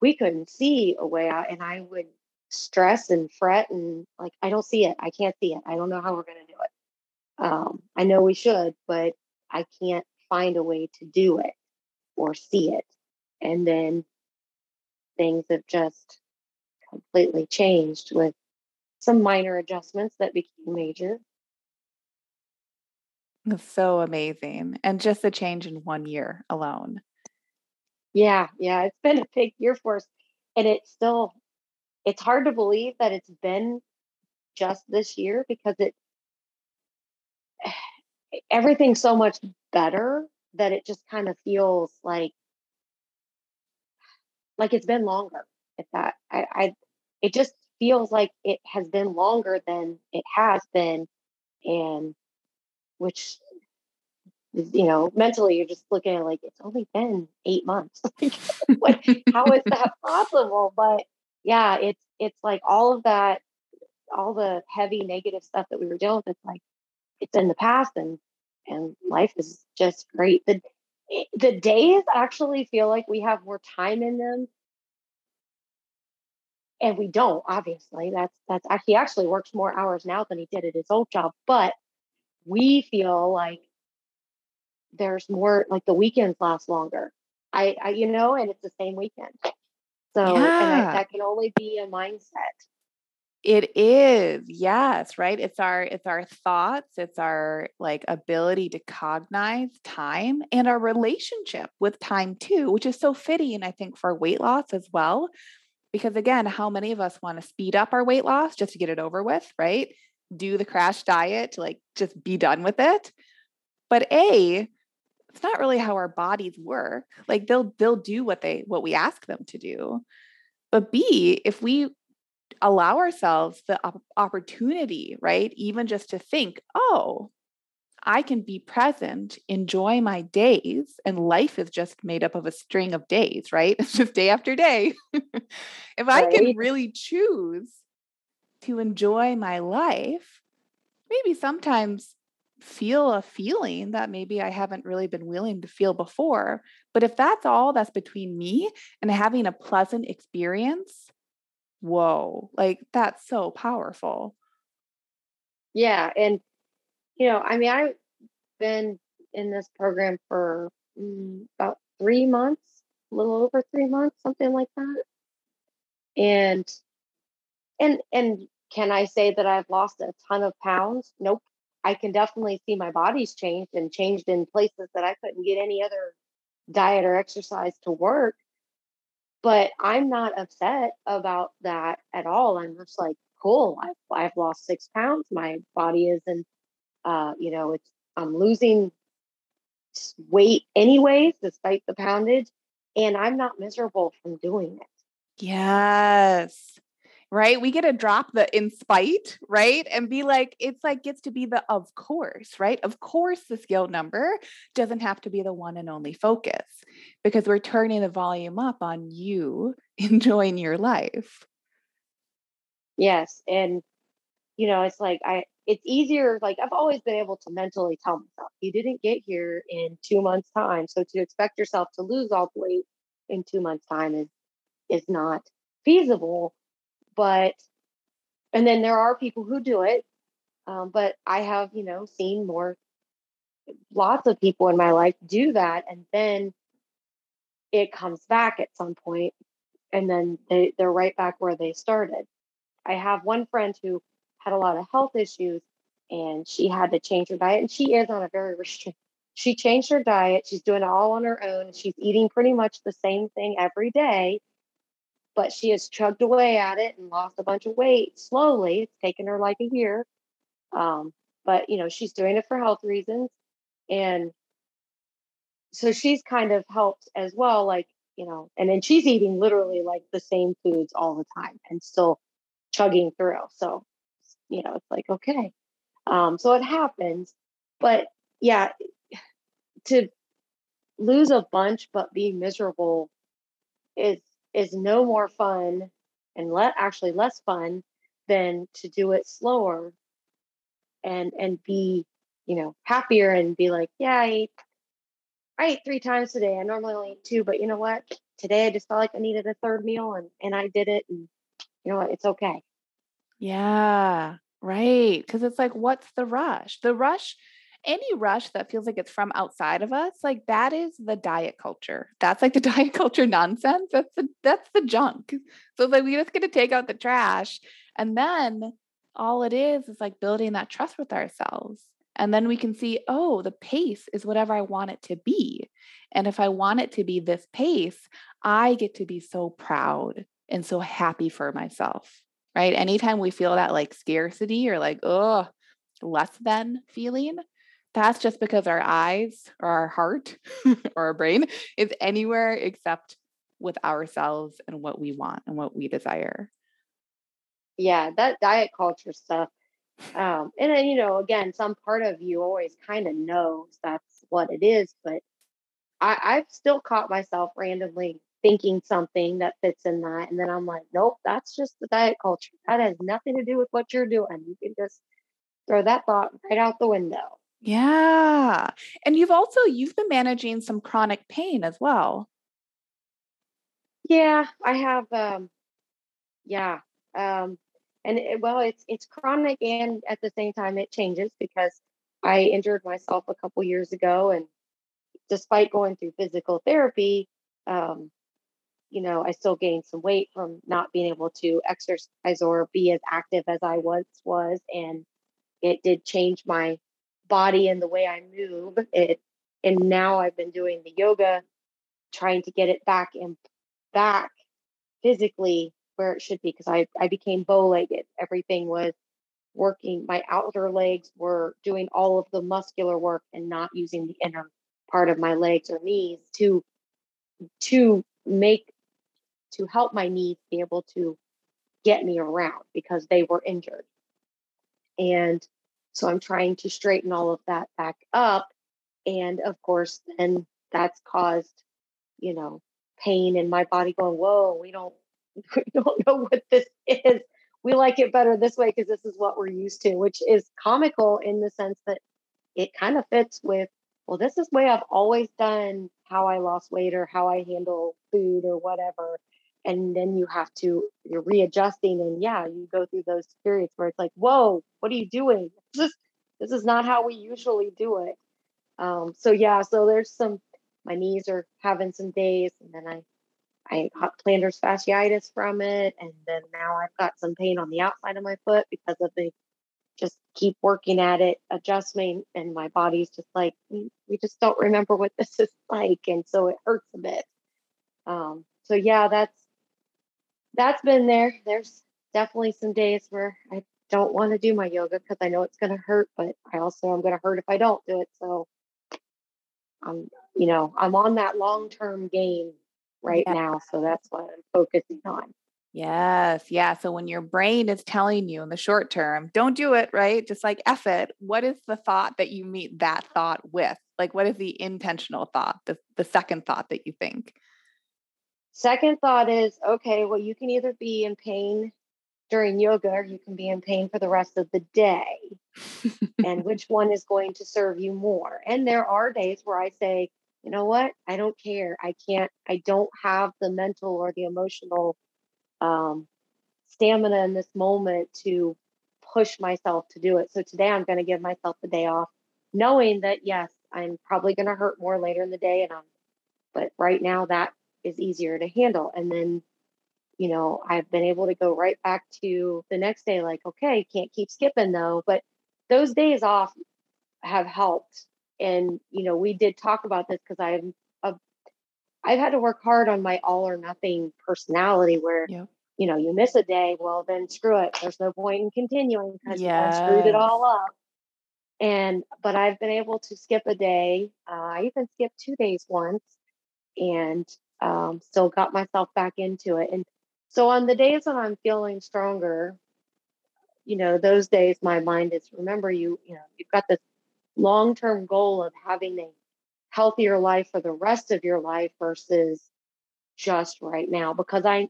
we couldn't see a way out. And I would stress and fret and like, I don't see it. I can't see it. I don't know how we're going to do it. Um, I know we should, but I can't find a way to do it or see it. And then things have just completely changed with some minor adjustments that became major. That's so amazing. And just a change in one year alone. Yeah, yeah. It's been a big year for us. And it's still, it's hard to believe that it's been just this year because it, everything's so much better that it just kind of feels like like it's been longer if that I, I it just feels like it has been longer than it has been and which you know mentally you're just looking at like it's only been eight months. Like how is that possible? But yeah it's it's like all of that all the heavy negative stuff that we were dealing with it's like it's in the past and and life is just great. The the days actually feel like we have more time in them. And we don't obviously that's that's he actually works more hours now than he did at his old job but we feel like there's more like the weekends last longer. I, I you know and it's the same weekend. So yeah. and I, that can only be a mindset it is, yes, right? It's our it's our thoughts, it's our like ability to cognize time and our relationship with time too, which is so fitting I think for weight loss as well. Because again, how many of us want to speed up our weight loss just to get it over with, right? Do the crash diet to like just be done with it. But A, it's not really how our bodies work. Like they'll they'll do what they what we ask them to do. But B, if we allow ourselves the op- opportunity, right? Even just to think, oh, I can be present, enjoy my days, and life is just made up of a string of days, right? It's just day after day. if right. I can really choose to enjoy my life, maybe sometimes feel a feeling that maybe I haven't really been willing to feel before. But if that's all that's between me and having a pleasant experience, whoa, like that's so powerful. Yeah. And, you know, I mean, I've been in this program for mm, about three months, a little over three months, something like that. And, and, and can I say that I've lost a ton of pounds? Nope. I can definitely see my body's changed and changed in places that I couldn't get any other diet or exercise to work. But I'm not upset about that at all. I'm just like, cool, I've, I've lost six pounds. My body isn't, uh, you know, it's, I'm losing weight anyways, despite the poundage. And I'm not miserable from doing it. Yes right? We get to drop the in spite, right? And be like, it's like gets to be the of course, right? Of course, the scale number doesn't have to be the one and only focus because we're turning the volume up on you enjoying your life. Yes. And, you know, it's like, I, it's easier. Like I've always been able to mentally tell myself, you didn't get here in two months' time. So to expect yourself to lose all the weight in two months' time is is not feasible but and then there are people who do it um, but i have you know seen more lots of people in my life do that and then it comes back at some point and then they, they're right back where they started. I have one friend who had a lot of health issues and she had to change her diet and she is on a very restricted she changed her diet she's doing it all on her own she's eating pretty much the same thing every day but she has chugged away at it and lost a bunch of weight slowly. It's taken her like a year. Um, but you know, she's doing it for health reasons. And so she's kind of helped as well, like, you know, and then she's eating literally like the same foods all the time and still chugging through. So, you know, it's like, okay. Um, so it happens. But yeah, to lose a bunch but be miserable is is no more fun and let actually less fun than to do it slower and and be you know happier and be like yeah i ate i ate three times today. I normally only eat two but you know what? Today i just felt like i needed a third meal and and i did it and you know what? It's okay. Yeah right because it's like what's the rush? The rush any rush that feels like it's from outside of us, like that is the diet culture. That's like the diet culture nonsense. That's the that's the junk. So it's like we just get to take out the trash. And then all it is is like building that trust with ourselves. And then we can see, oh, the pace is whatever I want it to be. And if I want it to be this pace, I get to be so proud and so happy for myself. Right. Anytime we feel that like scarcity or like, oh, less than feeling, that's just because our eyes or our heart or our brain is anywhere except with ourselves and what we want and what we desire. Yeah, that diet culture stuff. Um, and then, you know, again, some part of you always kind of knows that's what it is, but I, I've still caught myself randomly thinking something that fits in that. And then I'm like, nope, that's just the diet culture. That has nothing to do with what you're doing. You can just throw that thought right out the window. Yeah. And you've also you've been managing some chronic pain as well. Yeah, I have um yeah. Um and it, well it's it's chronic and at the same time it changes because I injured myself a couple years ago and despite going through physical therapy um you know, I still gained some weight from not being able to exercise or be as active as I once was and it did change my body and the way I move. It and now I've been doing the yoga, trying to get it back and back physically where it should be because I, I became bow-legged. Everything was working. My outer legs were doing all of the muscular work and not using the inner part of my legs or knees to to make to help my knees be able to get me around because they were injured. And so I'm trying to straighten all of that back up. And of course, then that's caused, you know, pain in my body going, whoa, we don't we don't know what this is. We like it better this way because this is what we're used to, which is comical in the sense that it kind of fits with, well, this is the way I've always done how I lost weight or how I handle food or whatever. And then you have to, you're readjusting. And yeah, you go through those periods where it's like, whoa, what are you doing? This is, this is not how we usually do it. Um, so yeah, so there's some, my knees are having some days and then I I got plantar fasciitis from it, and then now I've got some pain on the outside of my foot because of the just keep working at it, adjusting, and my body's just like we, we just don't remember what this is like, and so it hurts a bit. Um, so yeah, that's that's been there. There's definitely some days where I don't want to do my yoga because I know it's going to hurt, but I also am going to hurt if I don't do it. So I'm, you know, I'm on that long term game right yeah. now. So that's what I'm focusing on. Yes. Yeah. So when your brain is telling you in the short term, don't do it, right? Just like F it, what is the thought that you meet that thought with? Like, what is the intentional thought, the, the second thought that you think? Second thought is okay, well, you can either be in pain during yoga or you can be in pain for the rest of the day. and which one is going to serve you more? And there are days where I say, you know what? I don't care. I can't, I don't have the mental or the emotional um, stamina in this moment to push myself to do it. So today I'm going to give myself the day off, knowing that yes, I'm probably going to hurt more later in the day. And I'm, but right now that is easier to handle. And then, you know, I've been able to go right back to the next day, like, okay, can't keep skipping though. But those days off have helped and you know we did talk about this because i'm a, i've had to work hard on my all or nothing personality where yep. you know you miss a day well then screw it there's no point in continuing because yes. you screwed it all up and but i've been able to skip a day uh, i even skipped two days once and um, still got myself back into it and so on the days when i'm feeling stronger you know those days my mind is remember you you know you've got this long term goal of having a healthier life for the rest of your life versus just right now. Because I,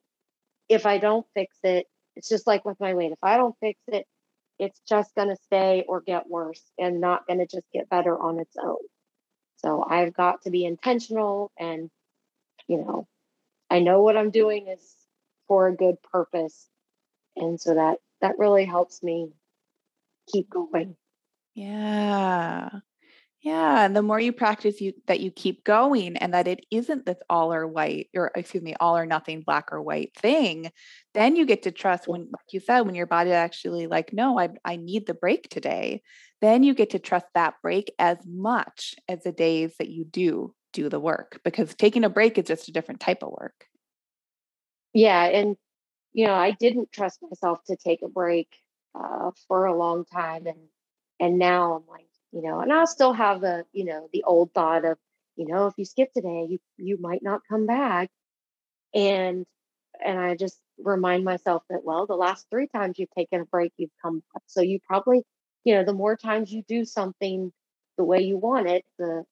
if I don't fix it, it's just like with my weight. If I don't fix it, it's just going to stay or get worse and not going to just get better on its own. So I've got to be intentional and, you know, I know what I'm doing is for a good purpose. And so that that really helps me keep going. Yeah. Yeah. And the more you practice you that you keep going and that it isn't this all or white or excuse me, all or nothing, black or white thing, then you get to trust when like you said, when your body actually like, no, I I need the break today. Then you get to trust that break as much as the days that you do do the work because taking a break is just a different type of work. Yeah. And you know, I didn't trust myself to take a break uh, for a long time. And and now I'm like, you know, and I'll still have the, you know, the old thought of, you know, if you skip today, you you might not come back. And and I just remind myself that, well, the last three times you've taken a break, you've come back. So you probably, you know, the more times you do something the way you want it, the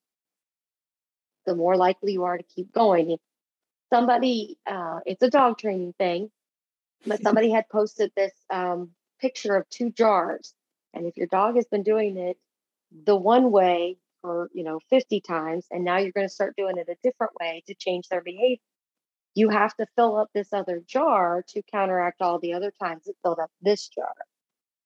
the more likely you are to keep going. Somebody, uh, it's a dog training thing, but somebody had posted this um, picture of two jars and if your dog has been doing it the one way for, you know, 50 times, and now you're going to start doing it a different way to change their behavior, you have to fill up this other jar to counteract all the other times it filled up this jar.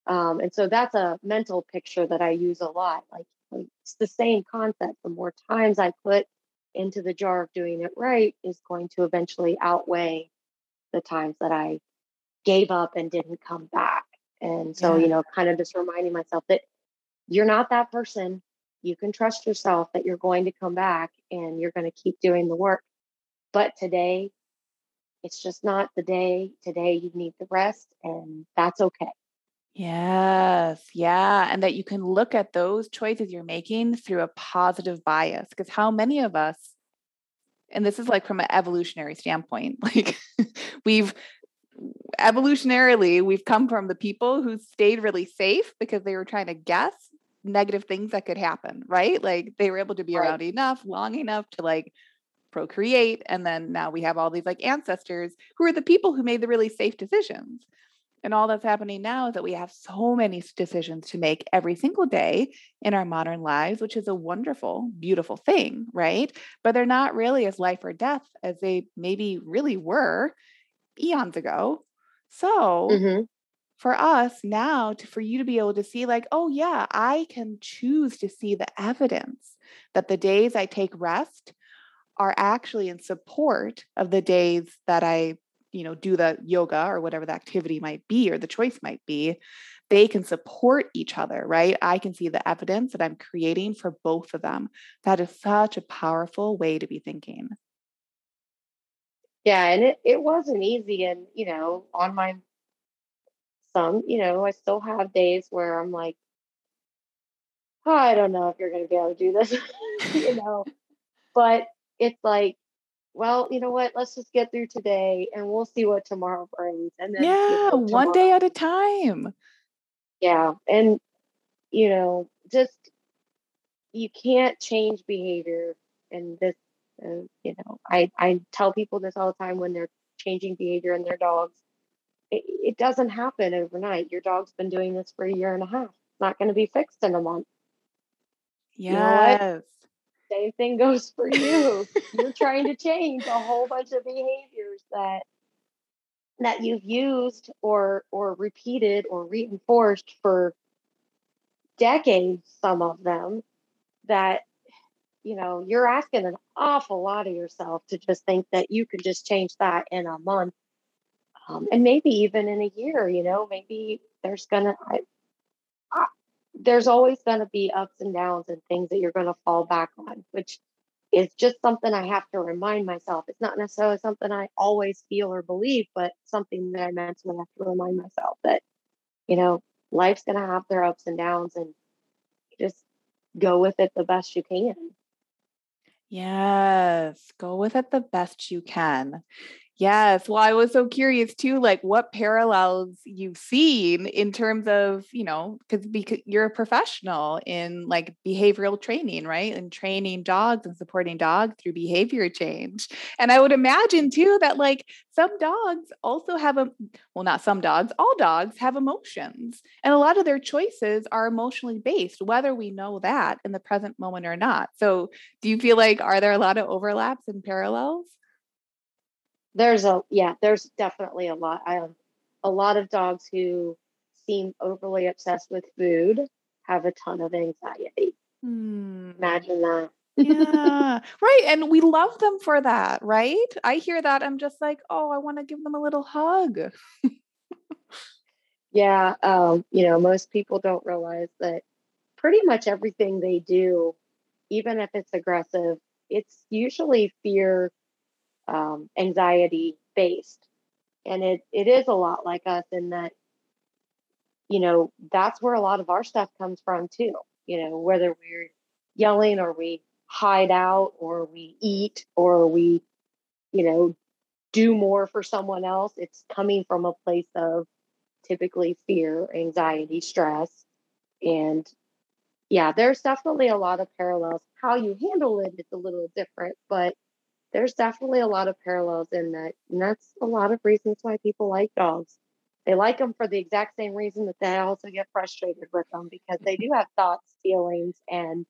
Um, and so that's a mental picture that I use a lot. Like, like it's the same concept. The more times I put into the jar of doing it right is going to eventually outweigh the times that I gave up and didn't come back. And so, yeah. you know, kind of just reminding myself that you're not that person. You can trust yourself that you're going to come back and you're going to keep doing the work. But today, it's just not the day. Today, you need the rest, and that's okay. Yes. Yeah. And that you can look at those choices you're making through a positive bias. Because how many of us, and this is like from an evolutionary standpoint, like we've evolutionarily, we've come from the people who stayed really safe because they were trying to guess negative things that could happen, right? Like they were able to be right. around enough, long enough to like procreate. And then now we have all these like ancestors who are the people who made the really safe decisions. And all that's happening now is that we have so many decisions to make every single day in our modern lives, which is a wonderful, beautiful thing, right? But they're not really as life or death as they maybe really were eons ago. So, mm-hmm. for us now, to, for you to be able to see, like, oh, yeah, I can choose to see the evidence that the days I take rest are actually in support of the days that I you know do the yoga or whatever the activity might be or the choice might be they can support each other right? I can see the evidence that i'm creating for both of them. That is such a powerful way to be thinking. Yeah and it, it wasn't easy and you know on my some you know i still have days where i'm like oh, i don't know if you're going to be able to do this you know? But it's like well, you know what? Let's just get through today and we'll see what tomorrow brings. And then, yeah, you know, one day at a time. Yeah. And, you know, just you can't change behavior. And this, uh, you know, I, I tell people this all the time when they're changing behavior in their dogs. It, it doesn't happen overnight. Your dog's been doing this for a year and a half. It's not going to be fixed in a month. Yes. You know same thing goes for you. You're trying to change a whole bunch of behaviors that that you've used or or repeated or reinforced for decades some of them that you know you're asking an awful lot of yourself to just think that you could just change that in a month um, and maybe even in a year you know maybe there's gonna I, there's always going to be ups and downs and things that you're going to fall back on, which is just something I have to remind myself. It's not necessarily something I always feel or believe, but something that I mentally have to remind myself that, you know, life's going to have their ups and downs and just go with it the best you can. Yes, go with it the best you can. Yes. Well, I was so curious too, like what parallels you've seen in terms of, you know, because because you're a professional in like behavioral training, right? And training dogs and supporting dogs through behavior change. And I would imagine too that like some dogs also have a well, not some dogs, all dogs have emotions. And a lot of their choices are emotionally based, whether we know that in the present moment or not. So do you feel like are there a lot of overlaps and parallels? There's a yeah there's definitely a lot. I have a lot of dogs who seem overly obsessed with food have a ton of anxiety. Hmm. imagine that. Yeah. Right and we love them for that right? I hear that i'm just like oh i want to give them a little hug. Yeah um, you know most people don't realize that pretty much everything they do even if it's aggressive it's usually fear um, anxiety based. And it, it is a lot like us in that, you know, that's where a lot of our stuff comes from too. You know, whether we're yelling or we hide out or we eat or we, you know, do more for someone else, it's coming from a place of typically fear, anxiety, stress. And yeah, there's definitely a lot of parallels. How you handle it is a little different, but there's definitely a lot of parallels in that. And that's a lot of reasons why people like dogs. They like them for the exact same reason that they also get frustrated with them because they do have thoughts, feelings, and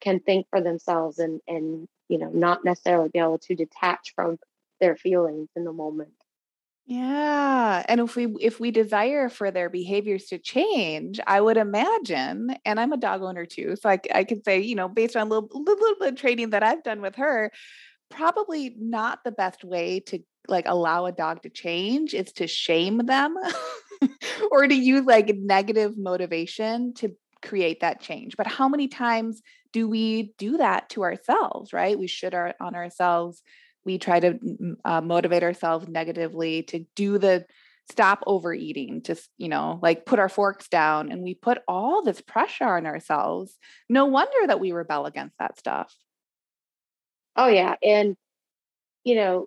can think for themselves and, and, you know, not necessarily be able to detach from their feelings in the moment. Yeah. And if we if we desire for their behaviors to change, I would imagine, and I'm a dog owner too, so I, I could say, you know, based on a little, little bit of training that I've done with her, probably not the best way to like allow a dog to change is to shame them or to use like negative motivation to create that change. But how many times do we do that to ourselves, right? We should our, on ourselves. We try to uh, motivate ourselves negatively to do the stop overeating, just, you know, like put our forks down. And we put all this pressure on ourselves. No wonder that we rebel against that stuff. Oh, yeah. And, you know,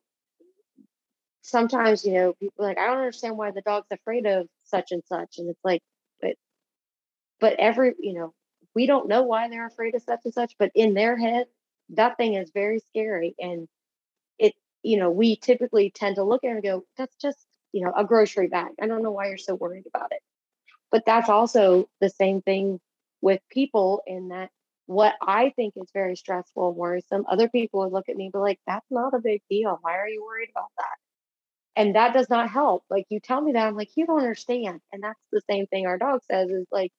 sometimes, you know, people like, I don't understand why the dog's afraid of such and such. And it's like, but, but every, you know, we don't know why they're afraid of such and such, but in their head, that thing is very scary. And it, you know, we typically tend to look at it and go, that's just, you know, a grocery bag. I don't know why you're so worried about it. But that's also the same thing with people in that what I think is very stressful and worrisome, other people would look at me and be like, that's not a big deal. Why are you worried about that? And that does not help. Like you tell me that, I'm like, you don't understand. And that's the same thing our dog says is like,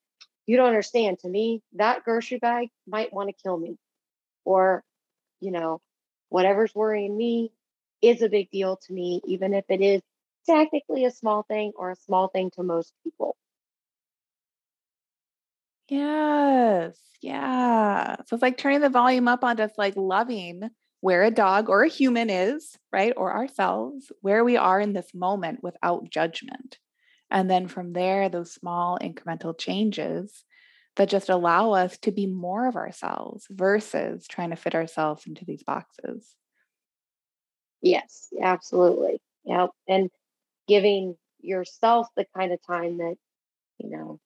you don't understand. To me, that grocery bag might want to kill me. Or, you know, whatever's worrying me is a big deal to me, even if it is technically a small thing or a small thing to most people. Yes. Yeah. So it's like turning the volume up on just like loving where a dog or a human is, right? Or ourselves, where we are in this moment without judgment. And then from there, those small incremental changes that just allow us to be more of ourselves versus trying to fit ourselves into these boxes. Yes, absolutely. Yep. And giving yourself the kind of time that, you know,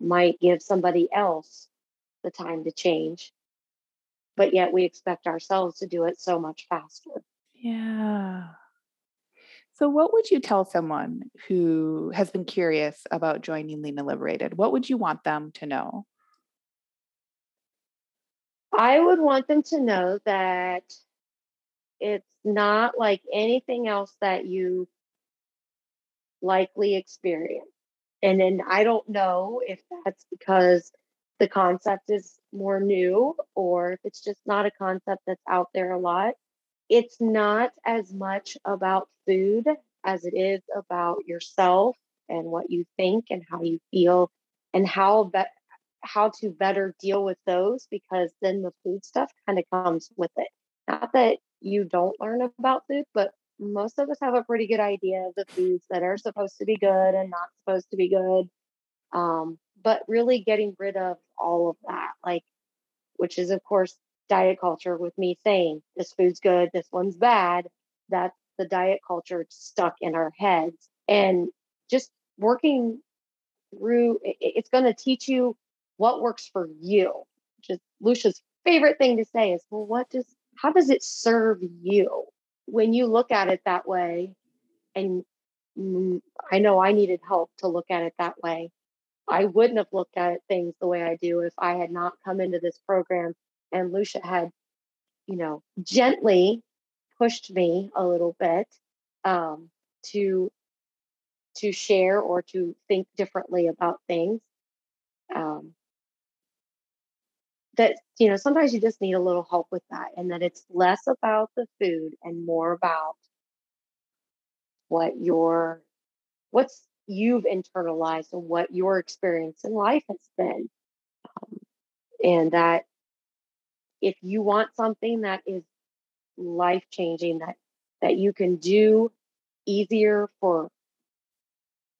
might give somebody else the time to change. But yet we expect ourselves to do it so much faster. Yeah. So, what would you tell someone who has been curious about joining Lean and Liberated? What would you want them to know? I would want them to know that it's not like anything else that you likely experience. And then I don't know if that's because the concept is more new or if it's just not a concept that's out there a lot. It's not as much about food as it is about yourself and what you think and how you feel and how be- how to better deal with those because then the food stuff kind of comes with it. Not that you don't learn about food, but most of us have a pretty good idea of the foods that are supposed to be good and not supposed to be good. Um, but really getting rid of all of that, like, which is, of course, diet culture with me saying this food's good, this one's bad. That's the diet culture stuck in our heads. And just working through it's going to teach you what works for you. Just Lucia's favorite thing to say is, well, what does, how does it serve you? When you look at it that way, and I know I needed help to look at it that way. I wouldn't have looked at things the way I do if I had not come into this program and Lucia had, you know, gently pushed me a little bit um, to to share or to think differently about things. Um, that you know sometimes you just need a little help with that and that it's less about the food and more about what your what's you've internalized and what your experience in life has been um, and that if you want something that is life changing that that you can do easier for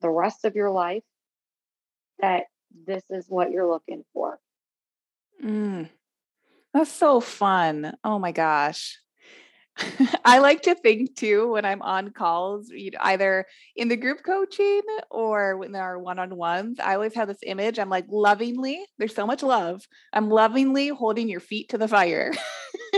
the rest of your life that this is what you're looking for Mm, that's so fun. Oh my gosh. I like to think too when I'm on calls, either in the group coaching or when there are one on ones. I always have this image. I'm like lovingly, there's so much love. I'm lovingly holding your feet to the fire.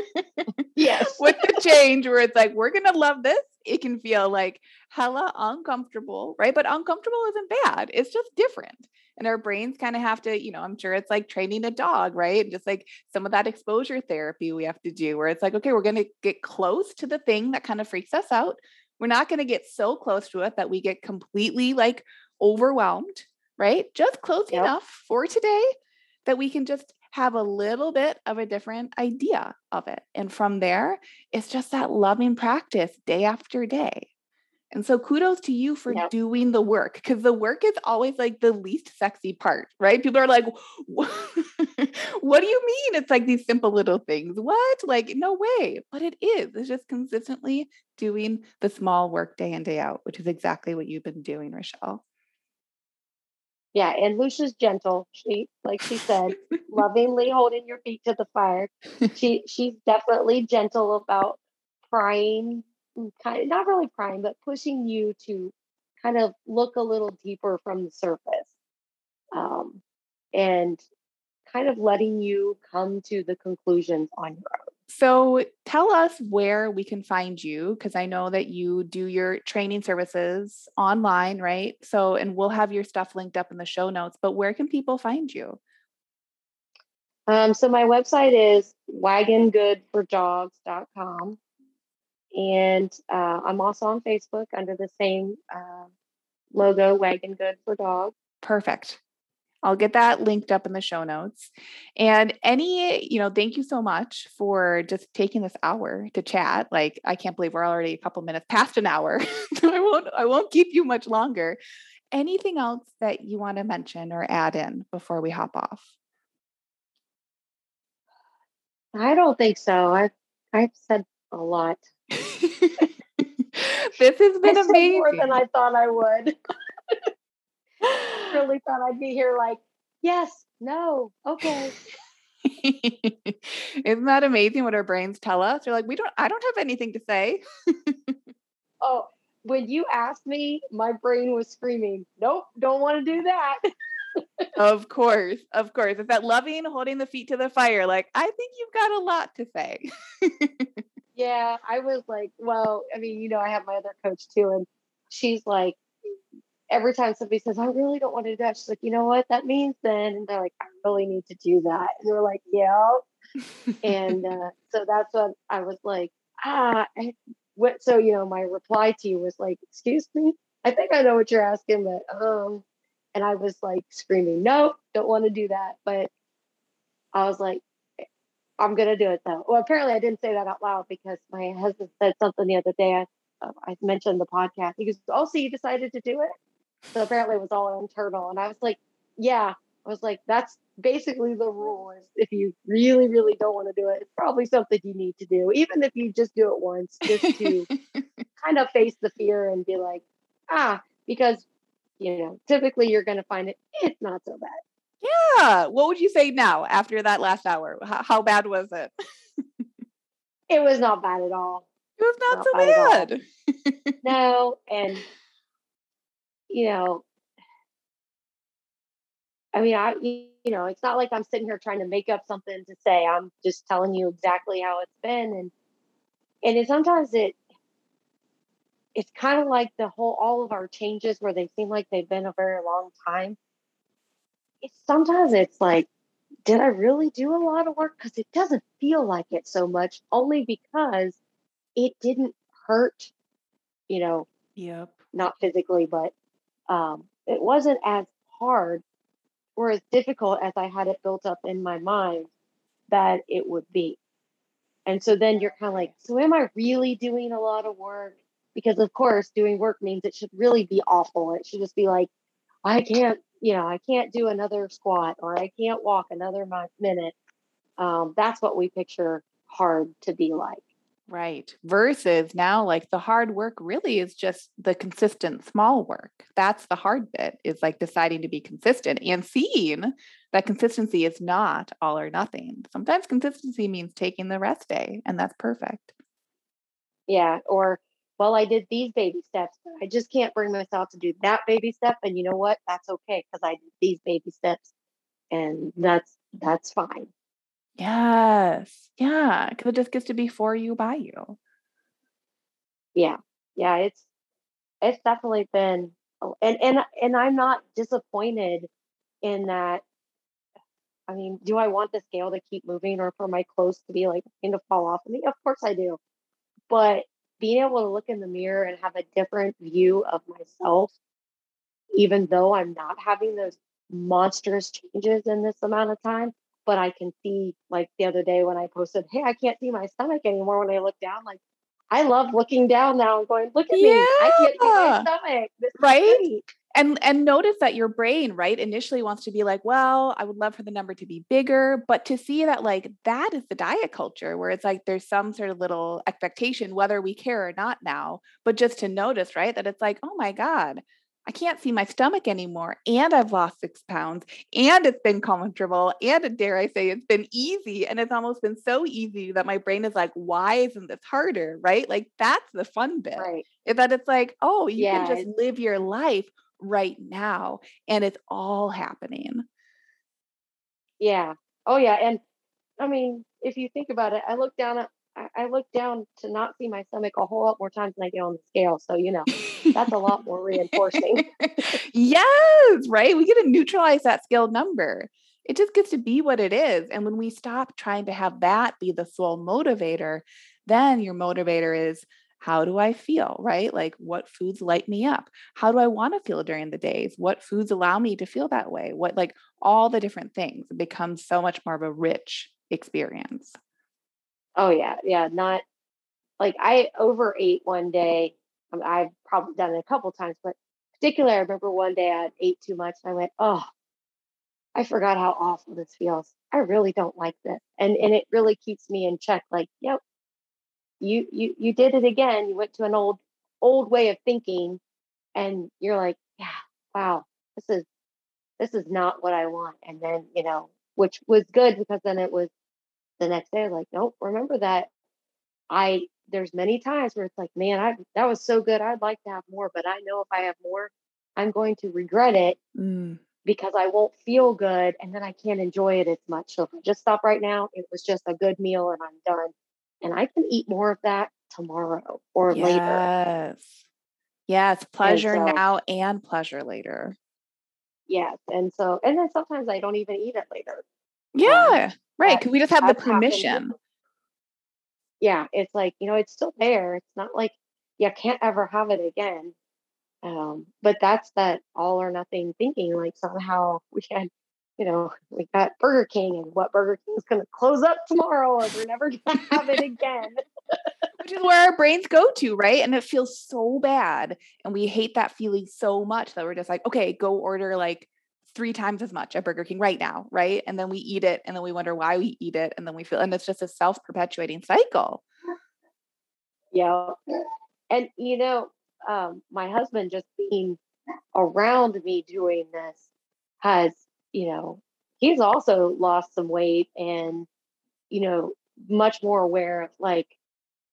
yes. With the change where it's like, we're going to love this. It can feel like hella uncomfortable, right? But uncomfortable isn't bad, it's just different and our brains kind of have to you know i'm sure it's like training a dog right? And just like some of that exposure therapy we have to do where it's like okay we're going to get close to the thing that kind of freaks us out. We're not going to get so close to it that we get completely like overwhelmed right? Just close yep. enough for today that we can just have a little bit of a different idea of it. And from there it's just that loving practice day after day And so kudos to you for yep. doing the work because the work is always like the least sexy part, right? People are like, what do you mean? It's like these simple little things. What? Like, no way. But it is. It's just consistently doing the small work day in, day out, which is exactly what you've been doing, Rochelle. Yeah, and Lucia's gentle. She, like she said, lovingly holding your feet to the fire. She she's definitely gentle about prying, kind of not really prying, but pushing you to kind of look a little deeper from the surface, um, and kind of letting you come to the conclusions on your own. So tell us where we can find you because I know that you do your training services online, right? So, and we'll have your stuff linked up in the show notes, but where can people find you? Um, so my website is wagongoodfordogs.com. And uh, I'm also on Facebook under the same uh, logo, Wagon Good for Dogs. Perfect. I'll get that linked up in the show notes. And any, you know, thank you so much for just taking this hour to chat. Like I can't believe we're already a couple minutes past an hour. so I won't I won't keep you much longer. Anything else that you want to mention or add in before we hop off? I don't think so. I've I've said a lot. this has been I amazing. More than I thought I would really thought I'd be here like, yes, no, okay. Isn't that amazing what our brains tell us? They're like, we don't, I don't have anything to say. oh, when you asked me, my brain was screaming, nope, don't want to do that. of course, of course. It's that loving, holding the feet to the fire. Like, I think you've got a lot to say. Yeah, I was like, well, I mean, you know, I have my other coach too, and she's like, every time somebody says, I really don't want to do that, she's like, you know what that means then? And they're like, I really need to do that. And they're like, yeah. and uh, so that's what I was like, ah, I, what? So, you know, my reply to you was like, excuse me, I think I know what you're asking, but, um, and I was like screaming, no, don't want to do that. But I was like, I'm going to do it though. Well, apparently I didn't say that out loud because my husband said something the other day. I, uh, I mentioned the podcast. He goes, Oh, so you decided to do it? So apparently it was all internal. And I was like, yeah, I was like, that's basically the rule is if you really, really don't want to do it, it's probably something you need to do, even if you just do it once, just to kind of face the fear and be like, ah, because, you know, typically you're going to find it, it's not so bad. Yeah. What would you say now after that last hour? How, how bad was it? it was not bad at all. It was not, not so bad. bad. no. And you know, I mean, I, you know, it's not like I'm sitting here trying to make up something to say. I'm just telling you exactly how it's been. And, and it, sometimes it, it's kind of like the whole, all of our changes where they seem like they've been a very long time. It's sometimes it's like, did I really do a lot of work? Because it doesn't feel like it so much, only because it didn't hurt, you know, yep. not physically, but um, it wasn't as hard or as difficult as I had it built up in my mind that it would be. And so then you're kind of like, so am I really doing a lot of work? Because of course, doing work means it should really be awful. It should just be like, I can't, you know, I can't do another squat or I can't walk another minute. Um, that's what we picture hard to be like. Right. Versus now, like the hard work really is just the consistent small work. That's the hard bit, is like deciding to be consistent and seeing that consistency is not all or nothing. Sometimes consistency means taking the rest day, and that's perfect. Yeah. Or, well, I did these baby steps, but I just can't bring myself to do that baby step. And you know what? That's okay because I did these baby steps, and that's that's fine. Yes. Yeah. Because it just gets to be for you, by you. Yeah. Yeah. It's, it's definitely been, and, and, and I'm not disappointed in that. I mean, do I want the scale to keep moving or for my clothes to be like to fall off of me? Of course I do. But being able to look in the mirror and have a different view of myself, even though I'm not having those monstrous changes in this amount of time, but I can see like the other day when I posted, hey, I can't see my stomach anymore when I look down, like I love looking down now and going, look at yeah. me. I can't see my stomach. This right? And and notice that your brain right initially wants to be like well i would love for the number to be bigger but to see that like that is the diet culture where it's like there's some sort of little expectation whether we care or not now but just to notice right that it's like oh my god I can't see my stomach anymore. And I've lost six pounds. And it's been comfortable. And dare I say, it's been easy. And it's almost been so easy that my brain is like, why isn't this harder? Right. Like that's the fun bit. Right. Is that it's like, oh, you yeah. can just live your life right now and it's all happening. Yeah. Oh yeah. And I mean, if you think about it, I look down at I look down to not see my stomach a whole lot more times than I get on the scale. So, you know, that's a lot more reinforcing. yes, right. We get to neutralize that scale number. It just gets to be what it is. And when we stop trying to have that be the sole motivator, then your motivator is how do I feel, right? Like what foods light me up? How do I want to feel during the days? What foods allow me to feel that way? What, like all the different things it becomes so much more of a rich experience. Oh, yeah. Yeah. Not like I overate one day. I mean, I've probably done it a couple times, but particularly, I remember one day I ate too much and I went, oh, I forgot how awful this feels. I really don't like this. And and it really keeps me in check. Like, yep, you you you did it again. You went to an old old way of thinking and you're like yeah wow this is this is not what i want. And then you know which was good because then it was the next day like nope remember that. I there's many times where it's like man i that was so good i'd like to have more but i know if i have more i'm going to regret it mm. because i won't feel good and then i can't enjoy it as much. So if i just stop right now it was just a good meal and i'm done and I can eat more of that tomorrow or yes. later. Yes. Yes. Pleasure so, now and pleasure later. Yes. And so, and then sometimes I don't even eat it later. Yeah. Um, right. Because we just have the permission. Happened. Yeah. It's like, you know, it's still there. It's not like you can't ever have it again. Um, but that's that all or nothing thinking. Like somehow we had you know, we got Burger King and what Burger King is going to close up tomorrow and we're never going to have it again. Which is where our brains go to, right? And it feels so bad. And we hate that feeling so much that we're just like, okay, go order like three times as much at Burger King right now, right? And then we eat it and then we wonder why we eat it. And then we feel, and it's just a self perpetuating cycle. Yeah. And, you know, um, my husband just being around me doing this has you know, he's also lost some weight and, you know, much more aware of like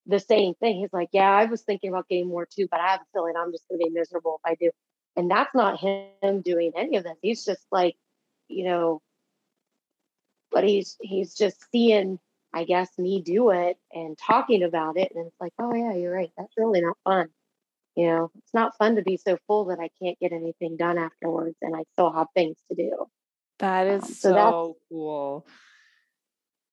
the same thing. He's like, Yeah, I was thinking about getting more too, but I have a feeling I'm just gonna be miserable if I do. And that's not him doing any of this. He's just like, you know, but he's he's just seeing, I guess, me do it and talking about it. And it's like, oh yeah, you're right. That's really not fun. You know, it's not fun to be so full that I can't get anything done afterwards and I still have things to do. That is um, so, so cool.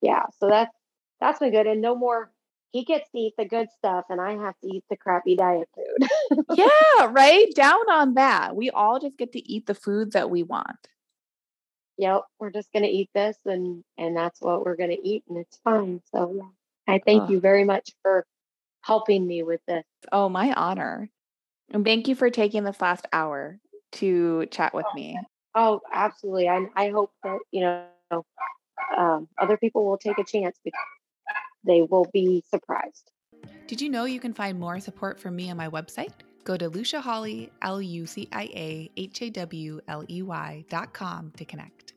Yeah, so that's that's been good, and no more. He gets to eat the good stuff, and I have to eat the crappy diet food. yeah, right. Down on that. We all just get to eat the food that we want. Yep, we're just gonna eat this, and and that's what we're gonna eat, and it's fine. So yeah, I thank oh. you very much for helping me with this. Oh, my honor. And thank you for taking this last hour to chat with me. Oh, absolutely. I, I hope that, you know, um, other people will take a chance because they will be surprised. Did you know you can find more support from me on my website? Go to Lucia Hawley, L U C I A H A W L E Y dot com to connect.